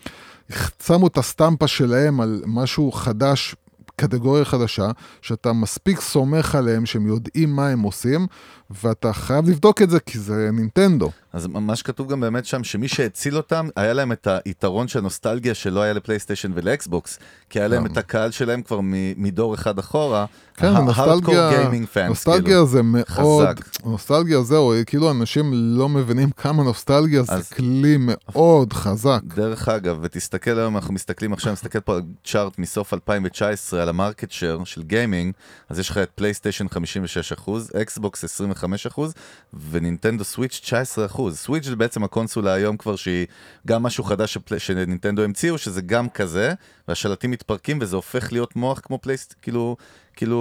שמו את הסטמפה שלהם על משהו חדש. קטגוריה חדשה, שאתה מספיק סומך עליהם שהם יודעים מה הם עושים, ואתה חייב לבדוק את זה כי זה נינטנדו. אז מה שכתוב גם באמת שם, שמי שהציל אותם, היה להם את היתרון של נוסטלגיה שלא היה לפלייסטיישן ולאקסבוקס, כי היה להם את הקהל שלהם כבר מדור אחד אחורה, כן, ה- נוסטלגיה, hardcore gaming fans, נוסטלגיה כאילו. זה מאוד. נוסטלגיה זהו, כאילו אנשים לא מבינים כמה נוסטלגיה זה כלי מאוד חזק. דרך אגב, ותסתכל היום, אנחנו מסתכלים עכשיו, נסתכל פה על chart מסוף 2019, על ה market share של gaming, אז יש לך את פלייסטיישן 56%, אקסבוקס 25%, ונינטנדו סוויץ' 19%. סוויץ' זה בעצם הקונסולה היום כבר שהיא גם משהו חדש שפל... שנינטנדו המציאו, שזה גם כזה, והשלטים מתפרקים וזה הופך להיות מוח כמו פלייסט, כאילו... כאילו,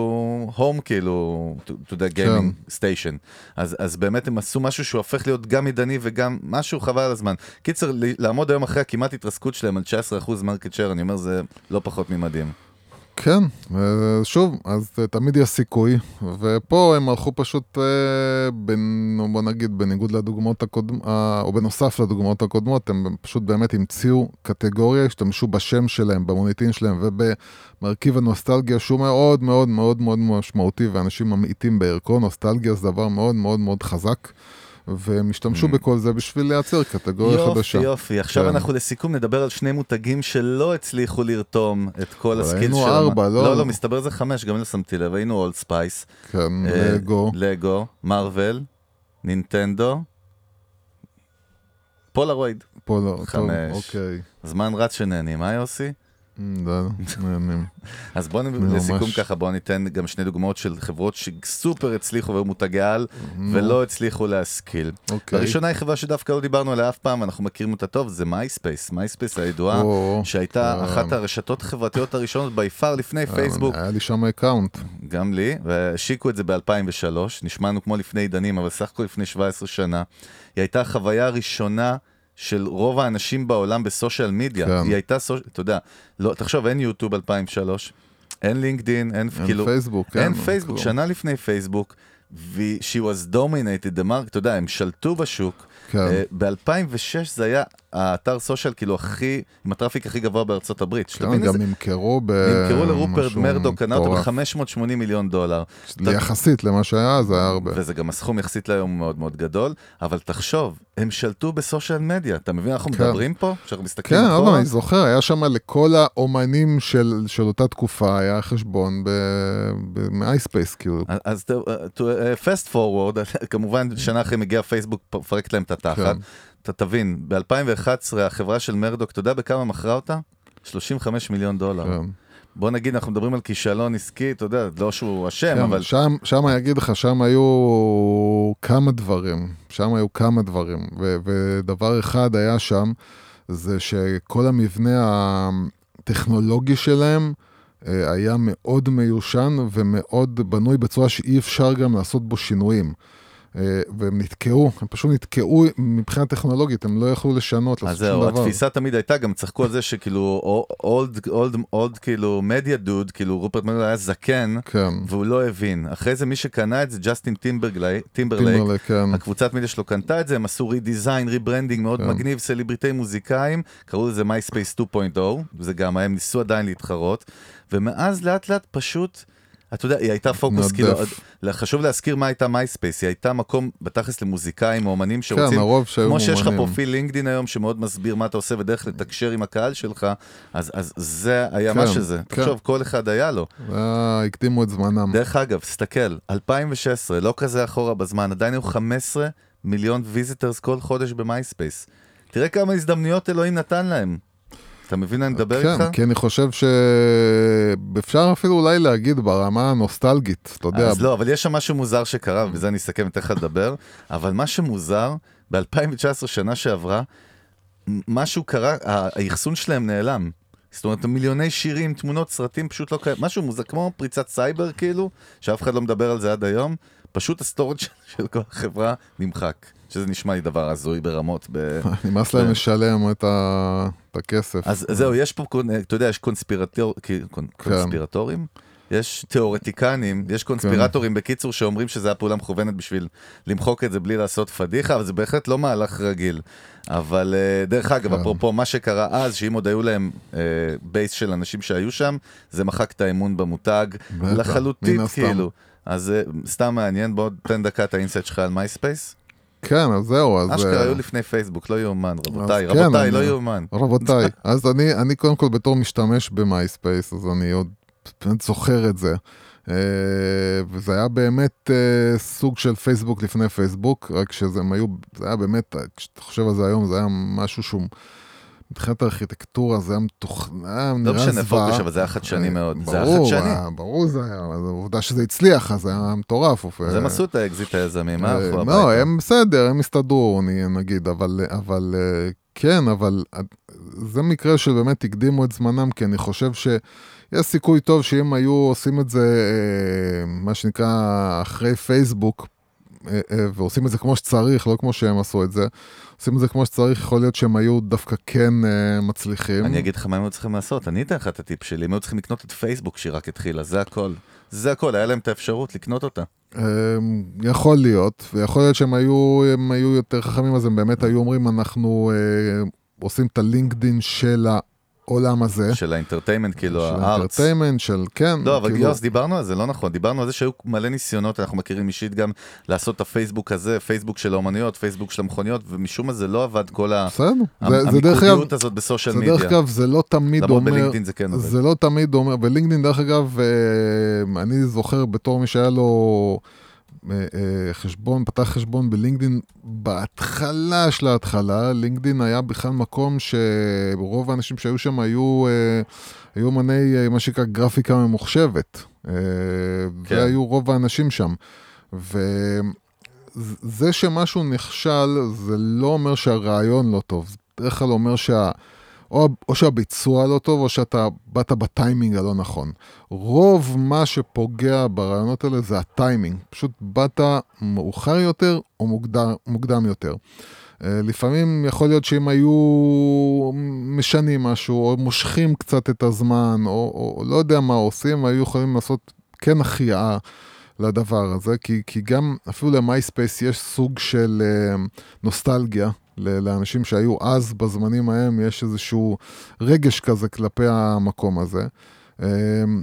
home כאילו, to, to the gaming station. אז, אז באמת הם עשו משהו שהוא הופך להיות גם עידני וגם משהו חבל על הזמן. קיצר, לעמוד היום אחרי הכמעט התרסקות שלהם על 19% market share, אני אומר, זה לא פחות ממדהים. כן, אה, שוב, אז אה, תמיד יש סיכוי, ופה הם הלכו פשוט, אה, בין, בוא נגיד, בניגוד לדוגמאות הקודמות, או בנוסף לדוגמאות הקודמות, הם פשוט באמת המציאו קטגוריה, השתמשו בשם שלהם, במוניטין שלהם ובמרכיב הנוסטלגיה, שהוא מאוד מאוד מאוד מאוד משמעותי, ואנשים ממעיטים בערכו, נוסטלגיה זה דבר מאוד מאוד מאוד חזק. והם השתמשו בכל זה בשביל לייצר קטגוריה יופי, חדשה. יופי. עכשיו כן. אנחנו לסיכום נדבר על שני מותגים שלא הצליחו לרתום את כל אבל ה skill היינו. ארבע, לא? לא, לא, מסתבר זה חמש, גם לא שמתי לב. היינו Old Spice. כן, אה, לגו. לגו, מרוויל, נינטנדו, פולארויד. לא, טוב. אוקיי. זמן רץ שנהנים, אה יוסי? Mm. *laughs* אז בואו. לסיכום ככה, בואו ניתן גם שני דוגמאות של חברות שסופר הצליחו והיו מותגי על ולא הצליחו להשכיל. אוקיי. הראשונה היא חברה שדווקא לא דיברנו עליה אף פעם, אנחנו מכירים אותה טוב, זה מייספייס. מייספייס הידועה, שהייתה אה. אחת הרשתות החברתיות הראשונות by far לפני פייסבוק, היה לי שם account. גם לי, והשיקו את זה ב-2003, נשמענו כמו לפני עידנים, אבל סך הכל לפני 17 שנה. היא הייתה החוויה הראשונה של רוב האנשים בעולם ב social media. כן. היא הייתה, סוש... אתה יודע, לא, תחשוב, אין יוטיוב 2003, אין לינקדין, אין, אין כאילו... פייסבוק, כן, אין פייסבוק, כלום. שנה לפני פייסבוק, ו- she was dominated the market, אתה יודע, הם שלטו בשוק. כן. ב-2006 זה היה האתר social כאילו הכי, עם ה traffic הכי גבוה בארצות הברית. כן, גם נמכרו ב... נמכרו לרופרט משהו מרדוק, קנה אותו מטורף. ב-580 מיליון דולר. יחסית למה שהיה, זה היה הרבה. וזה גם הסכום יחסית להיום מאוד מאוד גדול, אבל תחשוב, הם שלטו ב social media, אתה מבין? אנחנו כן. מדברים פה, שאנחנו מסתכלים כן, אחורה. פעם, אני זוכר, היה שם לכל האומנים של, אותה תקופה, היה חשבון במייספייס, כאילו. אז to uh, fast forward, *laughs* כמובן שנה אחרי מגיע פייסבוק, מפרקת להם את התחת. אתה תבין, ב-2011 החברה של מרדוק, אתה יודע בכמה מכרה אותה? 35 מיליון דולר. כן. בוא נגיד, אנחנו מדברים על כישלון עסקי, אתה יודע, לא שהוא אשם, כן, אבל... שם, שם אגיד לך, שם היו כמה דברים, שם היו כמה דברים, ו, ודבר אחד היה שם, זה שכל המבנה הטכנולוגי שלהם אה, היה מאוד מיושן ומאוד בנוי בצורה שאי אפשר גם לעשות בו שינויים. אה, והם נתקעו, הם פשוט נתקעו מבחינה טכנולוגית, הם לא יכלו לשנות, אז לעשות זהו, שום דבר. התפיסה תמיד הייתה, גם צחקו על זה שכאילו, old, old, old, כאילו, media dude, כאילו, רופרט מרדוק היה זקן, כן, והוא לא הבין. אחרי זה מי שקנה את זה, ג'סטין טימברלייק, טימברלייק, כן. הקבוצת מידיה שלו קנתה את זה, הם עשו redesign, rebranding מאוד כן. מגניב, celebrity מוזיקאים, קראו לזה מייספייס 2.0, זה גם, הם ניסו עדיין להתחרות, ומאז לאט לאט פשוט, אתה יודע, היא הייתה פוקוס. כאילו, חשוב להזכיר מה הייתה מייספייס, היא הייתה מקום בתכלס למוזיקאים, אומנים שרוצים, כן, הרוב שהיו כמו שיש לך. פרופיל לינקדין היום שמאוד מסביר מה אתה עושה ודרך לתקשר עם הקהל שלך, אז, אז זה היה מה כן, שזה. כן. תחשוב, כל אחד היה לו. היה- הקדימו את זמנם. דרך אגב, תסתכל, 2016, לא כזה אחורה בזמן, עדיין היו 15 מיליון visitors כל חודש במייספייס. תראה כמה הזדמנויות אלוהים נתן להם. אתה מבין אני מדבר כן, איתך? כי אני חושב שאפשר אפילו אולי להגיד ברמה הנוסטלגית, אתה יודע. אז לא, אבל יש שם משהו מוזר שקרה, ובזה אני אסכם לך לדבר, אבל מה שמוזר, ב-2019, שנה שעברה, משהו קרה, האחסון שלהם נעלם. זאת אומרת, מיליוני שירים, תמונות, סרטים, פשוט לא קיים, משהו מוזר, כמו פריצת סייבר כאילו, שאף אחד לא מדבר על זה עד היום, פשוט ה storage של כל החברה נמחק. שזה נשמע לי דבר הזוי ברמות. ב... *laughs* נמאס להם כן. לשלם את ה- את הכסף. אז זהו, יש פה, אתה יודע, יש קונספירטור, כן. קונ- קונספירטורים? יש תיאורטיקנים, יש קונספירטורים בקיצור שאומרים שזו הייתה פעולה מכוונת בשביל למחוק את זה בלי לעשות פדיחה, אבל זה בהחלט לא מהלך רגיל. אבל אה, דרך אגב, כן. אפרופו מה שקרה אז, שאם עוד היו להם אה, base של אנשים שהיו שם, זה מחק את האמון במותג לחלוטין. כאילו. אז אה, סתם מעניין, בוא תן דקה את ה insight שלך על מייספייס. כן, אז זהו, אז... אשכרה אה, היו לפני פייסבוק, לא יאומן, רבותיי, כן, רבותיי, אני- לא יאומן. רבותיי, *laughs* אז אני, אני קודם כל בתור משתמש במייספייס, אז אני עוד זוכר את זה. אה, וזה היה באמת אה, סוג של פייסבוק לפני פייסבוק, רק שזה היו, זה היה באמת, כשאתה חושב על זה היום, זה היה משהו שהוא, מבחינת הארכיטקטורה זה היה מתוכנן, לא משנה. פוקוס, אבל זה היה חדשני אה, מאוד. זה היה חדשני. היה- ברור זה היה, אבל העובדה שזה הצליח, אז זה היה מטורף. אז הם עשו את האקזיט היזמים, אה, הלכו לא, הביתה? הם בסדר, הם הסתדרו, נגיד, אבל, אה, כן, אבל אה, זה מקרה שבאמת הקדימו את זמנם, כי אני חושב שיש סיכוי טוב שאם היו עושים את זה, אה, מה שנקרא, אחרי פייסבוק, אה, אה, ועושים את זה כמו שצריך, לא כמו שהם עשו את זה, עושים את זה כמו שצריך, יכול להיות שהם היו דווקא כן אה, מצליחים. אני אגיד לך מה הם היו צריכים לעשות, אני אתן לך את הטיפ שלי, הם היו צריכים לקנות את פייסבוק שהיא רק התחילה, זה הכל. זה הכל, היה להם את האפשרות לקנות אותה. אמ, יכול להיות, ויכול להיות שהם היו, היו יותר חכמים, אז הם באמת היו אומרים, אנחנו אה, עושים את הלינקדין של העולם הזה, של ה entertainment, כאילו של הארץ. ה entertainment, של כן, לא, אבל כאילו, יוס, דיברנו על זה, לא נכון. דיברנו על זה שהיו מלא ניסיונות, אנחנו מכירים אישית גם לעשות את הפייסבוק הזה, פייסבוק של האומנויות, פייסבוק של המכוניות, ומשום מה זה לא עבד כל ה- בסדר, המיקודיות הזאת ב social זה דרך מדיה. אגב, זה לא תמיד אומר, בלינקדין זה כן עובד. זה לא תמיד אומר, בלינקדאין דרך אגב, אה, אני זוכר בתור מי שהיה לו חשבון, פתח חשבון בלינקדאין בהתחלה של ההתחלה, לינקדאין היה בכלל מקום שרוב האנשים שהיו שם היו, אה, היו אומני, אה, מה שנקרא גרפיקה ממוחשבת. אה, כן. והיו רוב האנשים שם. וזה שמשהו נכשל, זה לא אומר שהרעיון לא טוב, זה בדרך כלל אומר שה... או, או שהביצוע לא טוב, או שאתה באת בטיימינג הלא נכון. רוב מה שפוגע ברעיונות האלה זה הטיימינג. פשוט באת מאוחר יותר או מוקדם, מוקדם יותר. אה, לפעמים יכול להיות שאם היו משנים משהו, או מושכים קצת את הזמן, או, או לא יודע מה עושים, היו יכולים לעשות כן החייאה. לדבר הזה, כי, כי גם אפילו למייספייס יש סוג של אה, נוסטלגיה. לאנשים שהיו אז, בזמנים ההם, יש איזשהו רגש כזה כלפי המקום הזה. אה,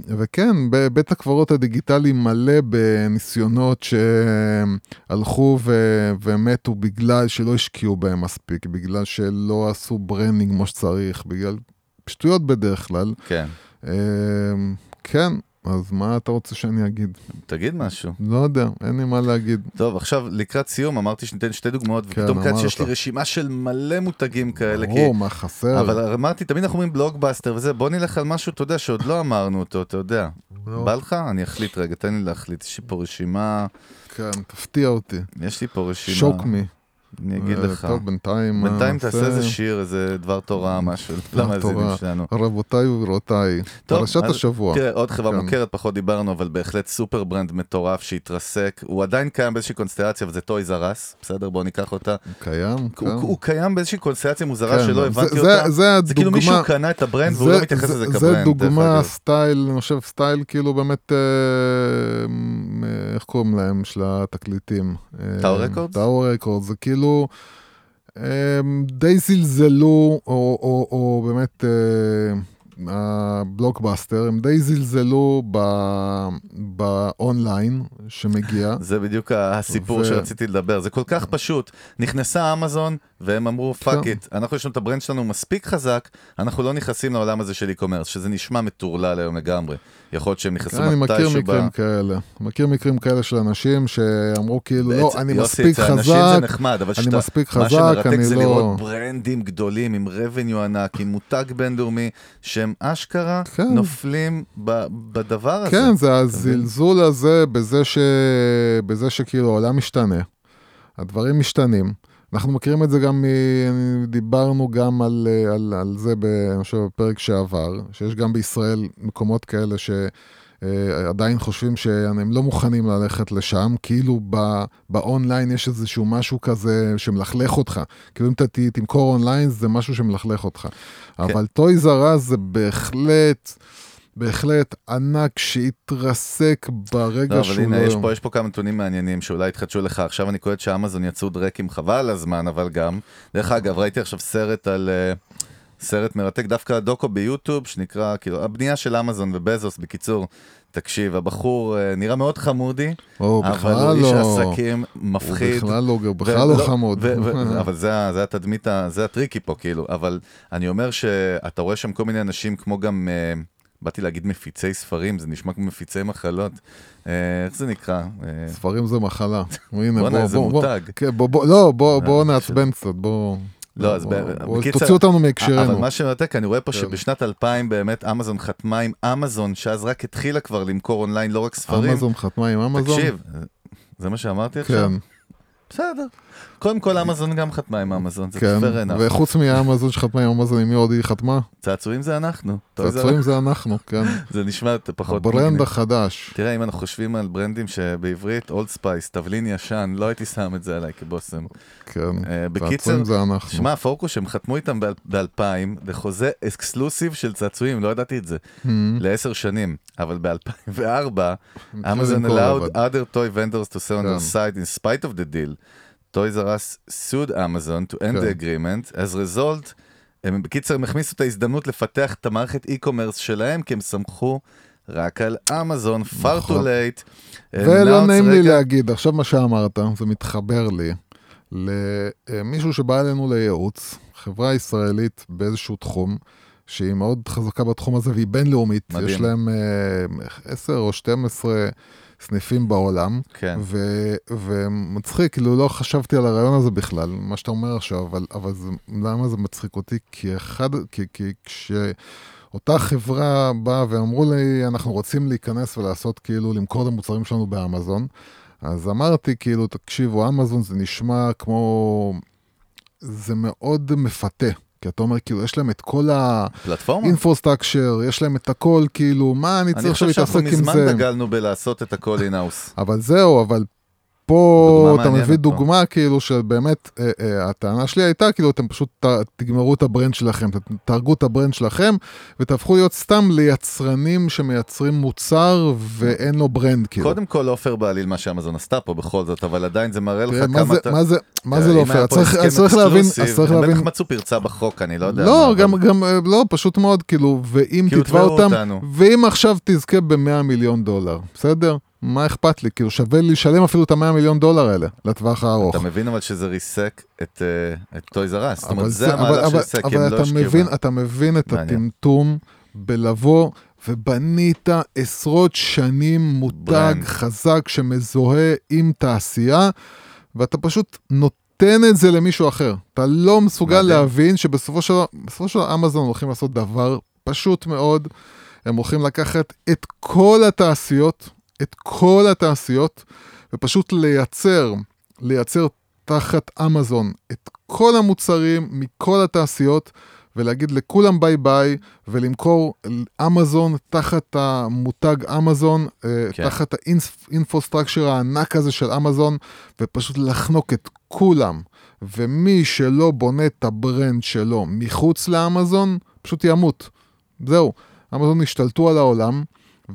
וכן, בית הקברות הדיגיטלי מלא בניסיונות שהלכו ו- ומתו בגלל שלא השקיעו בהם מספיק, בגלל שלא עשו branding כמו שצריך, בגלל שטויות בדרך כלל. כן. אה, כן, אז מה אתה רוצה שאני אגיד? תגיד משהו. לא יודע, אין לי מה להגיד. טוב, עכשיו לקראת סיום אמרתי שניתן שתי דוגמאות, כן, ופתאום קצת שיש לי. רשימה של מלא מותגים כאלה, כי... ברור, מה חסר? אבל אמרתי, תמיד אנחנו אומרים בלוגבאסטר וזה, בוא נלך על משהו, אתה יודע, שעוד לא אמרנו אותו, אתה יודע. לא. בא לך? אני אחליט רגע, תן לי להחליט. יש לי פה רשימה, כן, תפתיע אותי. יש לי פה רשימה. שוק מי. אני אגיד אה, לך. טוב, בינתיים... בינתיים נעשה תעשה איזה שיר, איזה דבר תורה, משהו, דבר למאזינים. שלנו. רבותיי טוב, פרשת השבוע. תראה, עוד חברה כן. מוכרת, פחות דיברנו, אבל בהחלט super brand מטורף שהתרסק. הוא עדיין קיים באיזושהי קונסטלציה, וזה טויז ארס, בסדר? בואו ניקח אותה. קיים, כן. הוא, הוא קיים באיזושהי קונסטלציה מוזרה כן, שלא הבנתי אותה. זה זה כאילו מישהו קנה את ה brand והוא לא מתייחס זה- לזה כ brand. זה דוגמה. style, אני חושב style כאילו באמת, אה, איך קוראים להם, של התקליטים? טאוור רקורדס? טאוור רקורדס, זה כאילו, אה, די זלזלו, או, או, או באמת אה, הבלוקבאסטר, הם די זלזלו ב- באונליין שמגיע. זה בדיוק הסיפור ו- שרציתי לדבר, זה כל כך פשוט. נכנסה אמזון, והם אמרו, fuck כן. it, אנחנו יש לנו את ה brand שלנו מספיק חזק, אנחנו לא נכנסים לעולם הזה של e-commerce, שזה נשמע מטורלל היום לגמרי. יכול להיות שהם נכנסו כן, אני מכיר מתישהו ב... מקרים כאלה. מכיר מקרים כאלה של אנשים שאמרו כאילו, לא, אני מספיק אצל אנשים זה חזק, נחמד, אבל אני מספיק מה חזק, שמרתק אני זה לא... לראות ברנדים גדולים עם revenue ענק, עם מותג בינלאומי, שהם אשכרה כן. נופלים בדבר הזה. כן, זה? הזלזול הזה. בזה שכאילו העולם משתנה, הדברים משתנים. אנחנו מכירים את זה גם, מ- דיברנו גם על, על, על זה, בפרק שעבר, שיש גם בישראל מקומות כאלה שעדיין חושבים שהם לא מוכנים ללכת לשם, כאילו ב, באונליין יש איזשהו משהו כזה שמלכלך אותך. כאילו אם אתה תמכור אונליין זה משהו שמלכלך אותך. כן. אבל טויז ארס זה בהחלט... בהחלט ענק שהתרסק ברגע לא, אבל שהוא הנה, לא... יש פה, יש פה כמה נתונים מעניינים שאולי יתחדשו לך. עכשיו אני קולט שאמזון יצאו דרעקים חבל הזמן, אבל גם. דרך אגב, ראיתי עכשיו סרט על... אה, סרט מרתק, דווקא דוקו ביוטיוב, שנקרא, כאילו, הבנייה של אמזון ובזוס, בקיצור, תקשיב, הבחור אה, נראה מאוד חמודי, או, אבל הוא איש לא. עסקים מפחיד. הוא בכלל לא, ו- בכלל לא חמוד. ו- ו- *laughs* אבל זה, זה התדמית, זה הטריקי פה, כאילו. אבל אני אומר שאתה רואה שם כל מיני אנשים, כמו גם, אה, באתי להגיד מפיצי ספרים, זה נשמע כמו מפיצי מחלות. אה, איך זה נקרא? אה, ספרים זה מחלה. *laughs* הנה, בואנה, בוא, איזה בוא, בוא, מותג. כן, בוא, בוא, לא, בוא, אה, בוא. נעצבן קצת, בוא. לא, אז בוא- בוא- בקיצר- תוציא אותנו אבל מהקשרנו. מה שמרתק, אני רואה פה כן. שבשנת 2000 באמת אמזון חתמה עם אמזון, שאז רק התחילה כבר למכור אונליין לא רק ספרים. אמזון חתמה עם אמזון? תקשיב, זה מה שאמרתי עכשיו? כן, בסדר. קודם כל אמזון גם חתמה עם אמזון, זה כן. fair enough. וחוץ מאמזון שחתמה עם אמזון, עם מי עוד היא חתמה? צעצועים זה אנחנו. צעצועים זה אנחנו, כן. *laughs* זה נשמע פחות ה brand מגניב. החדש. תראה, אם אנחנו חושבים על brand ים שבעברית, אולד ספייס, תבלין ישן, לא הייתי שם את זה עליי כבושם. כן. אה, בקיצר, צעצועים זה אנחנו. שמע, פורקוש, הם חתמו איתם ב-2000, בחוזה exclusive של צעצועים, לא ידעתי את זה, Hmm. לעשר שנים. אבל ב-2004, הם Amazon התחילו למכור allowed other toy vendors to sell on כן. their site in spite of the deal. Toys R Us sued Amazon to end כן. the agreement. As result, הם בקיצר הם הכניסו את ההזדמנות לפתח את המערכת e-commerce שלהם, כי הם סמכו רק על אמזון, far too נכון. late. ולא נעים לי רגע- להגיד, עכשיו מה שאמרת, זה מתחבר לי למישהו שבא אלינו לייעוץ, חברה ישראלית באיזשהו תחום, שהיא מאוד חזקה בתחום הזה והיא בינלאומית, מדהים. יש להם אה, 10 או 12 סניפים בעולם, כן. ו- ומצחיק, כאילו לא חשבתי על הרעיון הזה בכלל, מה שאתה אומר עכשיו, אבל, אבל זה, למה זה מצחיק אותי? כי אחד, כי, כי כשאותה חברה באה ואמרו לי, אנחנו רוצים להיכנס ולעשות כאילו, למכור את המוצרים שלנו באמזון, אז אמרתי כאילו, תקשיבו, אמזון זה נשמע כמו... זה מאוד מפתה. כי אתה אומר, כאילו, יש להם את כל פלטפורמה? ה infrastructure, יש להם את הכל, כאילו, מה אני אני צריך עכשיו חושב שאנחנו להתעסק עם מזמן זה? דגלנו בלעשות את הכל in-house. אבל זהו, אבל דוגמה אתה מביא פה. דוגמה כאילו שבאמת אה, אה, הטענה שלי הייתה כאילו אתם פשוט ת, תגמרו את ה brand שלכם, תהרגו את ה brand שלכם ותהפכו להיות סתם ליצרנים שמייצרים מוצר ואין לו brand כאילו. קודם כל לא פייר בעליל מה שאמזון עשתה פה בכל זאת, אבל עדיין זה מראה לך כמה זה- אתה... מה זה- מה זה לא פייר? פה צריך להבין, אז צריך הם להבין, בטח מצאו פרצה בחוק, אני לא יודע. לא, מה, גם, אבל- גם, אה, לא, פשוט מאוד, כאילו, ואם תתבע אותם. ואם עכשיו תזכה ב-100 מיליון דולר, בסדר? מה אכפת לי? כאילו, שווה לי לשלם אפילו את ה-100 מיליון דולר האלה, לטווח הארוך. אתה מבין אבל שזה ריסק את אה, את טויז ארס, זאת אומרת, זה- המהלך שריסק, כי אבל לא אתה. מבין. אתה מבין את. הטמטום בלבוא ובנית עשרות שנים מותג brand. חזק שמזוהה עם תעשייה, ואתה פשוט נותן את זה למישהו אחר. אתה לא מסוגל מדהים. להבין שבסופו של בסופו של דבר אמזון הולכים לעשות דבר פשוט מאוד. הם הולכים לקחת את כל התעשיות, את כל התעשיות, ופשוט לייצר, לייצר תחת אמזון את כל המוצרים מכל התעשיות, ולהגיד לכולם ביי ביי, ולמכור אמזון תחת המותג אמזון, כן. כן. תחת ה infrastructure הענק הזה של אמזון, ופשוט לחנוק את כולם. ומי שלא בונה את ה brand שלו מחוץ לאמזון, פשוט ימות. זהו, אמזון השתלטו על העולם,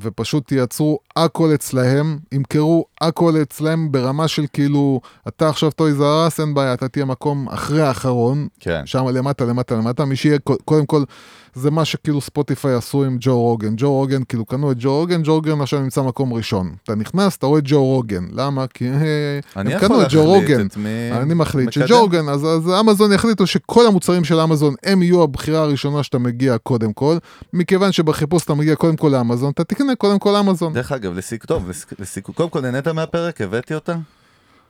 ופשוט ייצרו הכל אצלהם, ימכרו הכל אצלהם ברמה של כאילו, אתה עכשיו טויז ארס, אין בעיה, אתה תהיה מקום אחרי האחרון, כן. שם למטה, למטה, למטה, מי שיהיה, קודם כל, זה מה שכאילו ספוטיפיי עשו עם ג'ו רוגן. ג'ו רוגן, כאילו קנו את ג'ו רוגן, ג'ו רוגן עכשיו נמצא מקום ראשון. אתה נכנס, אתה רואה את ג'ו רוגן. למה? כי הם קנו את ג'ו רוגן. את מי אני מחליט מקדם. שג'ו רוגן, אז, אז אמזון יחליטו שכל המוצרים של אמזון הם יהיו הבחירה הראשונה שאתה מגיע קודם כל. מכיוון שבחיפוש אתה מגיע קודם כל לאמזון, אתה תקנה קודם כל אמזון. דרך אגב, לסיכום, לסיכום, קודם כל נהנית מהפרק, הבאתי אותה?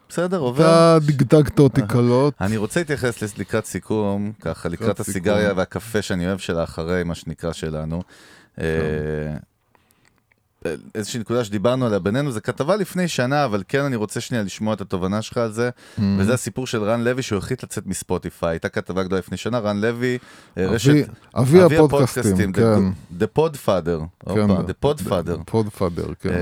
בסדר, עובר. אתה דגדגת אותי קלות. אני רוצה להתייחס לקראת סיכום, ככה לקראת הסיגריה. והקפה שאני אוהב שלה אחרי, מה שנקרא שלנו. איזושהי נקודה שדיברנו עליה בינינו, זה כתבה לפני שנה, אבל כן אני רוצה שנייה לשמוע את התובנה שלך על זה, Mm. וזה הסיפור של רן לוי שהוא החליט לצאת מספוטיפיי. הייתה כתבה גדולה לפני שנה, רן לוי, אה, אבי- רשת... אבי הפודקאסטים, The- כן. The Podfather, הופה, The Podfather. פודפאדר, כן. אה,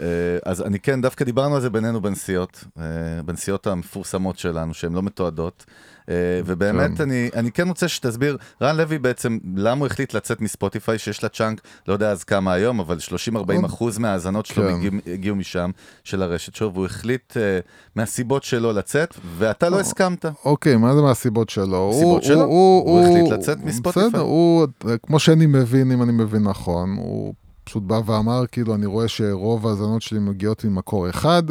אה, אז אני כן, דווקא דיברנו על זה בינינו בנסיעות, אה, בנסיעות המפורסמות שלנו, שהן לא מתועדות. אה, ובאמת, כן. אני, אני כן רוצה שתסביר, רן לוי בעצם, למה הוא החליט לצאת מספוטיפיי, שיש לה צ'אנק, לא יודע אז כמה היום, אבל 30-40 אחוז מההאזנות שלו כן. הגיעו, הגיעו משם, של הרשת שלו, והוא החליט אה, מהסיבות שלו לצאת, ואתה לא הסכמת. אוקיי, מה זה מהסיבות שלו? הסיבות שלו? הוא החליט לצאת מספוטיפיי. בסדר, הוא, כמו שאני מבין, אם אני מבין נכון, הוא פשוט בא ואמר, כאילו, אני רואה שרוב ההאזנות שלי מגיעות ממקור אחד,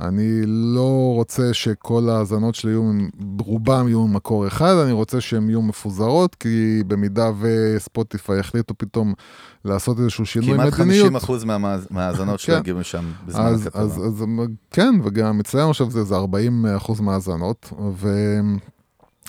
אני לא רוצה שכל ההאזנות שלי יהיו, רובם יהיו ממקור אחד, אני רוצה שהן יהיו מפוזרות, כי במידה וספוטיפיי החליטו פתאום לעשות איזשהו שינוי כמעט מדיניות. 50 אחוז מההאזנות שלו כן. הגיעו משם בזמן אז, הכתבה. אז, אז כן, וגם אצלנו עכשיו זה, זה 40 אחוז מהאזנות,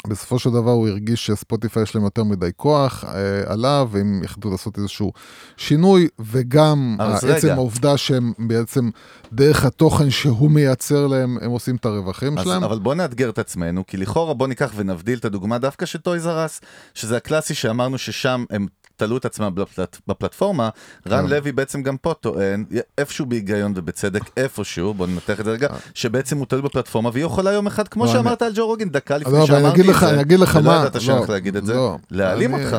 ובסופו של דבר הוא הרגיש שספוטיפיי יש להם יותר מדי כוח אה, עליו, והם יחדו לעשות איזשהו שינוי, וגם עצם. העובדה שהם בעצם, דרך התוכן שהוא מייצר להם, הם עושים את הרווחים אז, שלהם. אבל בוא נאתגר את עצמנו, כי לכאורה בוא ניקח ונבדיל את הדוגמה דווקא של טויז ארס, שזה הקלאסי שאמרנו ששם הם תלו את עצמם בפלט, בפלטפורמה, רן כן. לוי בעצם גם פה טוען, איפשהו בהיגיון ובצדק, איפשהו, בוא ננתח את זה רגע, שבעצם הוא תלוי בפלטפורמה, והיא יכולה יום אחד, כמו אה. לא, שאמרת על ג'ו רוגן, דקה לפני לא, שאמרתי אגיד את לך, זה, אני אגיד לך מה, ידעת שאני הולך להגיד את זה, לא, להעלים אותך,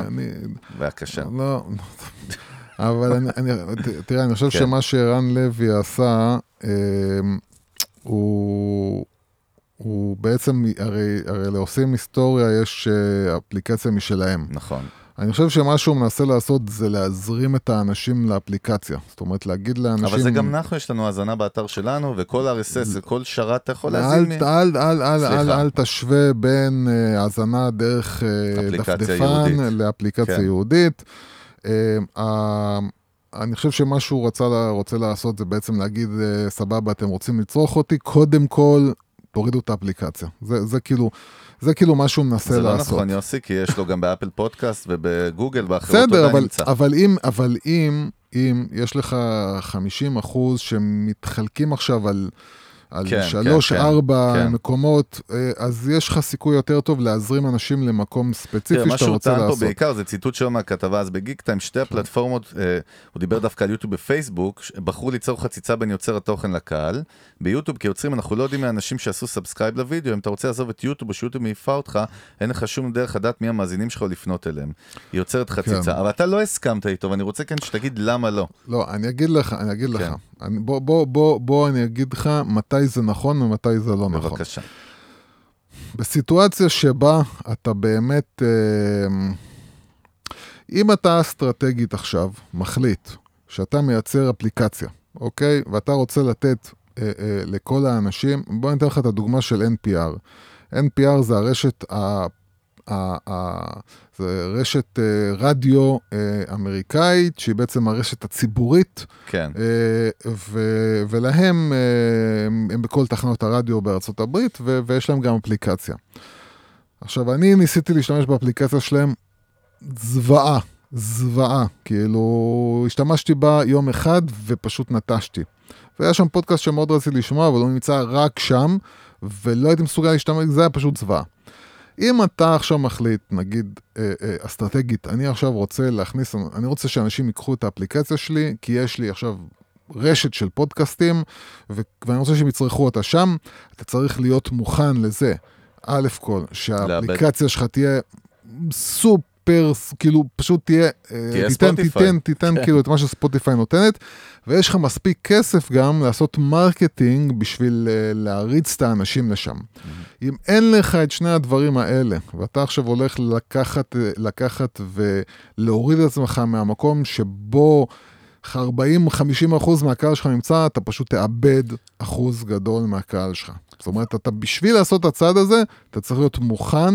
בבקשה. לא, *laughs* אבל אני, תראה, אני חושב כן. שמה שרן לוי עשה, אה, הוא, הוא בעצם, הרי, הרי לעושים היסטוריה יש אה, אפליקציה משלהם. נכון. אני חושב שמה שהוא מנסה לעשות זה להזרים את האנשים לאפליקציה. זאת אומרת, להגיד לאנשים... אבל זה גם אנחנו, יש לנו האזנה באתר שלנו, וכל RSS וכל שרת אתה יכול להזין. אל, מ- אל, אל, אל, סליחה. אל, אל תשווה בין אה, האזנה דרך אה, דפדפן. לאפליקציה כן. יהודית. אה, אני חושב שמה שהוא רצה, רוצה לעשות זה בעצם להגיד, סבבה, אתם רוצים לצרוך אותי, קודם כל תורידו את האפליקציה. זה, זה כאילו... זה כאילו מה שהוא מנסה זה לא לעשות. נכון, יוסי, כי יש לו גם באפל פודקאסט ובגוגל, באחרות בסדר, אבל, נמצא. אבל, אם, אבל אם, אם יש לך 50 אחוז שמתחלקים עכשיו על, על כן, שלוש, כן, כן, ארבע כן. מקומות, אה, אז יש לך סיכוי יותר טוב להזרים אנשים למקום ספציפי תראה, מה שאתה שהוא רוצה טען פה לעשות. בעיקר זה ציטוט שלו מהכתבה, אז בגיק טיים שתי הפלטפורמות, אה, הוא דיבר דווקא על יוטיוב ופייסבוק, בחרו ליצור חציצה בין יוצר התוכן לקהל. ביוטיוב כיוצרים אנחנו לא יודעים מהאנשים שעשו subscribe לוידאו, אם אתה רוצה לעזוב את יוטיוב או שיוטיוב מעיפה אותך, אין לך שום דרך לדעת מי המאזינים שלך או לפנות אליהם. היא יוצרת חציצה, כן. אבל אתה לא הסכמת איתו, ואני רוצה כן שתגיד למה לא. לא, אני אגיד לך, אני אגיד לך. כן. אני- בוא, בוא, בוא, בוא אני אגיד לך מתי זה נכון ומתי זה לא נכון. בבקשה. בסיטואציה שבה אתה באמת, אה, אם אתה אסטרטגית עכשיו מחליט שאתה מייצר אפליקציה, אוקיי? ואתה רוצה לתת אה, אה, לכל האנשים, בוא אני אתן לך את הדוגמה של NPR. NPR זה הרשת זה רשת אה, רדיו אה, אמריקאית, שהיא בעצם הרשת הציבורית, כן. אה, ו- ולהם, הם- הם בכל תחנות הרדיו בארצות הברית, ו- ויש להם גם אפליקציה. עכשיו, אני ניסיתי להשתמש באפליקציה שלהם, זוועה, זוועה. כאילו, השתמשתי בה יום אחד ופשוט נטשתי. והיה שם פודקאסט שמאוד רציתי לשמוע, אבל הוא נמצא רק שם, ולא הייתי מסוגל להשתמש, זה היה פשוט זוועה. אם אתה עכשיו מחליט, נגיד אה, אה, אסטרטגית, אני עכשיו רוצה להכניס, אני רוצה שאנשים ייקחו את האפליקציה שלי, כי יש לי עכשיו רשת של פודקאסטים, ו- ואני רוצה שהם יצרכו אותה שם, אתה צריך להיות מוכן לזה. א' כל, שהאפליקציה שלך תהיה סופר, כאילו פשוט תהיה, אה, תהיה תיתן, ספוטיפיי. תיתן, תיתן כן. כאילו את מה שספוטיפיי נותנת, ויש לך מספיק כסף גם לעשות marketing בשביל אה, להריץ את האנשים לשם. אם אין לך את שני הדברים האלה, ואתה עכשיו הולך לקחת, אה, לקחת ולהוריד את עצמך מהמקום שבו 40-50 אחוז מהקהל שלך נמצא, אתה פשוט תאבד אחוז גדול מהקהל שלך. זאת אומרת, אתה בשביל לעשות את הצעד הזה, אתה צריך להיות מוכן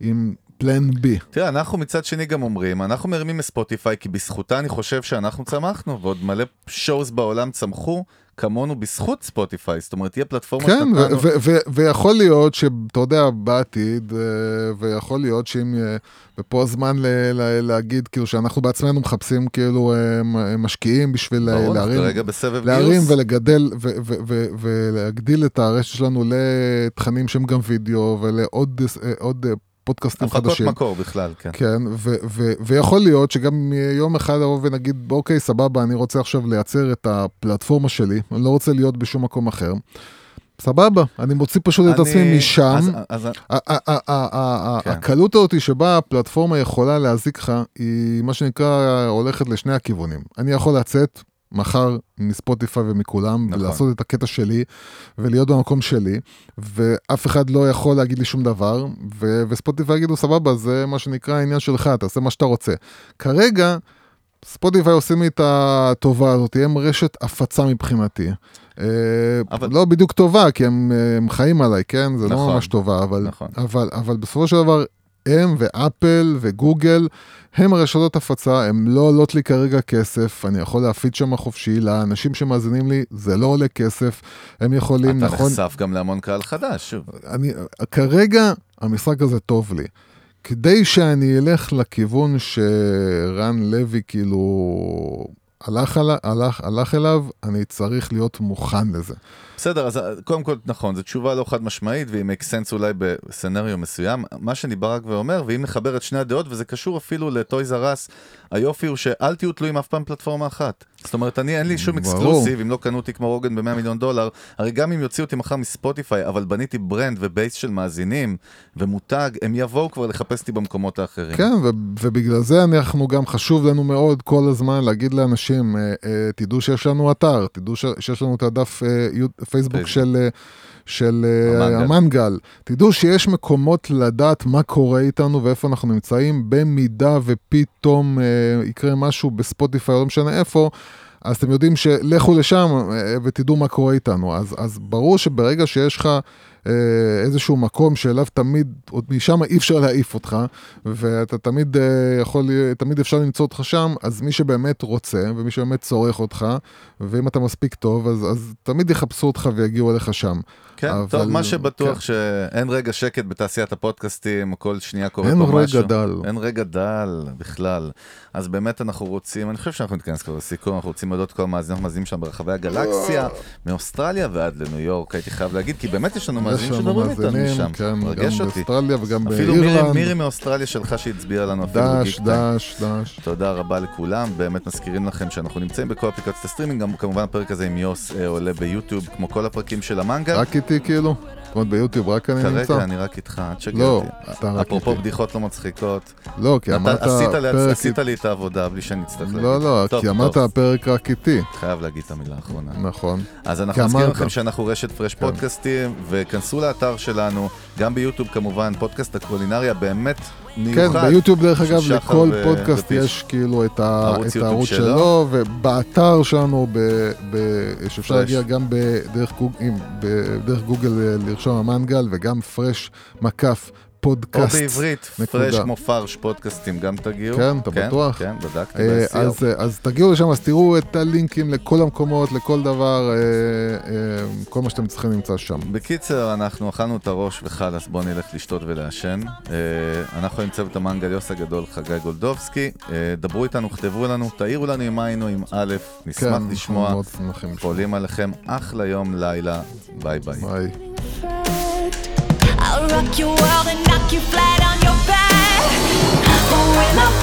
עם פלן בי. תראה, אנחנו מצד שני גם אומרים, אנחנו מרימים מספוטיפיי, כי בזכותה אני חושב שאנחנו צמחנו, ועוד מלא שואוס בעולם צמחו כמונו בזכות ספוטיפיי, זאת אומרת, תהיה פלטפורמה כן, ו- שנתנו- ו- ו- ויכול להיות שאתה יודע, בעתיד, אה, ויכול להיות שאם, ופה הזמן ל- ל- להגיד, כאילו, שאנחנו בעצמנו מחפשים כאילו אה, משקיעים בשביל אה, ברור, להרים, כרגע בסבב להרים גיוס. ולגדל ו- ו- ו- ולהגדיל את הרשת שלנו לתכנים שהם גם וידאו ולעוד עוד, פודקאסטים הפקות חדשים. מקור בכלל, כן. כן, ו- ו- ויכול להיות שגם יום אחד נבוא ונגיד, אוקיי, סבבה, אני רוצה עכשיו לייצר את הפלטפורמה שלי, אני לא רוצה להיות בשום מקום אחר. סבבה, אני מוציא פשוט את אני- עצמי משם. אז- אז-. הקלות הזאת שבה הפלטפורמה יכולה להזיק לך, היא מה שנקרא הולכת לשני הכיוונים. אני יכול לצאת מחר מספוטיפיי ומכולם, נכון. ולעשות את הקטע שלי, ולהיות במקום שלי, ואף אחד לא יכול להגיד לי שום דבר, ו- וספוטיפיי יגידו, סבבה, זה מה שנקרא העניין שלך, תעשה מה שאתה רוצה. כרגע, ספוטיפיי עושים לי את הטובה הזאת, הם רשת הפצה מבחינתי. אה, אבל- לא בדיוק טובה, כי הם, אה, הם חיים עליי, כן? זה לא נכון. ממש טובה, אבל, נכון. אבל, אבל בסופו של דבר, הם ואפל וגוגל, הם הרשתות הפצה, הם לא עולות לי כרגע כסף, אני יכול להפיץ שם חופשי, לאנשים שמאזינים לי, זה לא עולה כסף, הם יכולים, אתה נכון, נחשף גם להמון קהל חדש, שוב. אני, כרגע המשחק הזה טוב לי. כדי שאני אלך לכיוון שרן לוי כאילו הלך, הלך, הלך אליו, אני צריך להיות מוכן לזה. בסדר, אז קודם כל, נכון, זו תשובה לא חד משמעית, והיא make sense אולי בסצנריו מסוים. מה שאני בא רק ואומר, ואם נחבר את שני הדעות, וזה קשור אפילו לטויז ארס, היופי הוא שאל תהיו תלויים אף פעם פלטפורמה אחת. זאת אומרת, אני אין לי שום. exclusive, אם לא קנו אותי כמו רוגן ב-100 מיליון דולר, הרי גם אם יוציאו אותי מחר מספוטיפיי, אבל בניתי brand ו base של מאזינים ומותג, הם יבואו כבר לחפש אותי במקומות האחרים. כן, ובגלל זה אנחנו גם חשוב לנו מאוד כל הזמן להגיד לאנשים, אה, אה, תדעו שיש לנו אתר, תדעו שיש לנו את הדף אה, פייסבוק. של... של אה, המנגל. המנגל. תדעו שיש מקומות לדעת מה קורה איתנו ואיפה אנחנו נמצאים, במידה ופתאום אה, יקרה משהו בספוטיפיי, לא משנה איפה, אז אתם יודעים שלכו לשם אה, ותדעו מה קורה איתנו. אז, אז ברור שברגע שיש לך אה, איזשהו מקום שאליו תמיד, עוד משם אי אפשר להעיף אותך, ואתה תמיד אה, יכול, תמיד אפשר למצוא אותך שם, אז מי שבאמת רוצה, ומי שבאמת צורך אותך, ואם אתה מספיק טוב, אז, אז תמיד יחפשו אותך ויגיעו אליך שם. כן, אבל- טוב, מה שבטוח כן. שאין רגע שקט בתעשיית הפודקאסטים, כל שנייה קורה אין פה רגע משהו. דל. אין רגע דל בכלל. אז באמת אנחנו רוצים, אני חושב שאנחנו נתכנס כבר לסיכום, אנחנו רוצים להודות כל המאזינים המאזינים שם ברחבי הגלקסיה, מאוסטרליה ועד לניו יורק, הייתי חייב להגיד, כי באמת יש לנו מאזינים שמדברים איתנו מאזינים, משם, כן, מרגש גם אותי. באוסטרליה וגם אפילו מירי- באירלנד. מירי מאוסטרליה שלך שהצביעה לנו אפילו דש. דש, דש. תודה רבה לכולם, באמת מזכירים לכם שאנחנו נמצאים בכל אפליקציות הסטרימינג, גם כמובן הפרק הזה עם יוס אה, עולה ביוטיוב, כמו כל הפרקים של המנגל. רק איתי כאילו? זאת אומרת ביוטיוב רק אני נמצא? כרגע אני רק איתך, אל תשגע לא, אותי. רק אפרופו. בדיחות לא מצחיקות. לא, כי אמרת עשית לי- את העבודה בלי שאני אצטרך להגיד. לא, לא, כי אמרת הפרק רק איתי. חייב להגיד את המילה האחרונה. נכון. אז אנחנו אמרת. לכם שאנחנו רשת פרש פודקאסטים, וכנסו לאתר שלנו, גם ביוטיוב כמובן, פודקאסט הקולינריה, באמת כן, מיוחד. ביוטיוב דרך אגב, לכל ו- פודקאסט ופיש. יש כאילו את הערוץ שלו. שלו, ובאתר שלנו, ב- ב- שאפשר. להגיע גם ב- דרך גוג- עם- ב- דרך גוגל לרשום המנגל, וגם פרש מקף או פודקאסט. בעברית, נקודה. פרש כמו פרש פודקאסטים, גם תגיעו. כן, אתה בטוח? כן, בדקתי אה, ב-SEO. אז, אה, אז תגיעו לשם, אז תראו את הלינקים לכל המקומות, לכל דבר, אה, אה, כל מה שאתם צריכים נמצא שם. בקיצר, אנחנו אכלנו את הראש וחלאס, בואו נלך לשתות ולעשן. אה, אנחנו עם צוות המנגל יוס הגדול, חגי גולדובסקי. אה, דברו איתנו, כתבו לנו, תעירו לנו אם היינו עם א', נשמח כן, לשמוע. חולים עליכם, אחלה יום, לילה, ביי ביי. ביי. I'll rock your world and knock you flat on your back. When I'm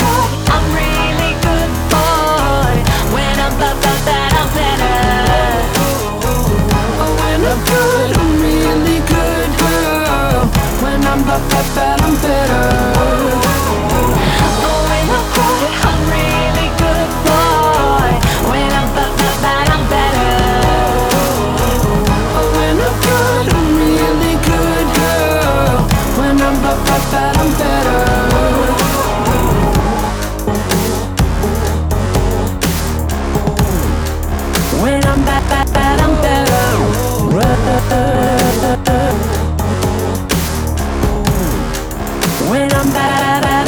I'm really good boy. When I'm bad, bad, bad, I'm better. When I'm good, I'm really good girl. When I'm bad, bad, bad, I'm better. When I'm I'm really I'm better. When I'm back, back, back, I'm better. When I'm back, back,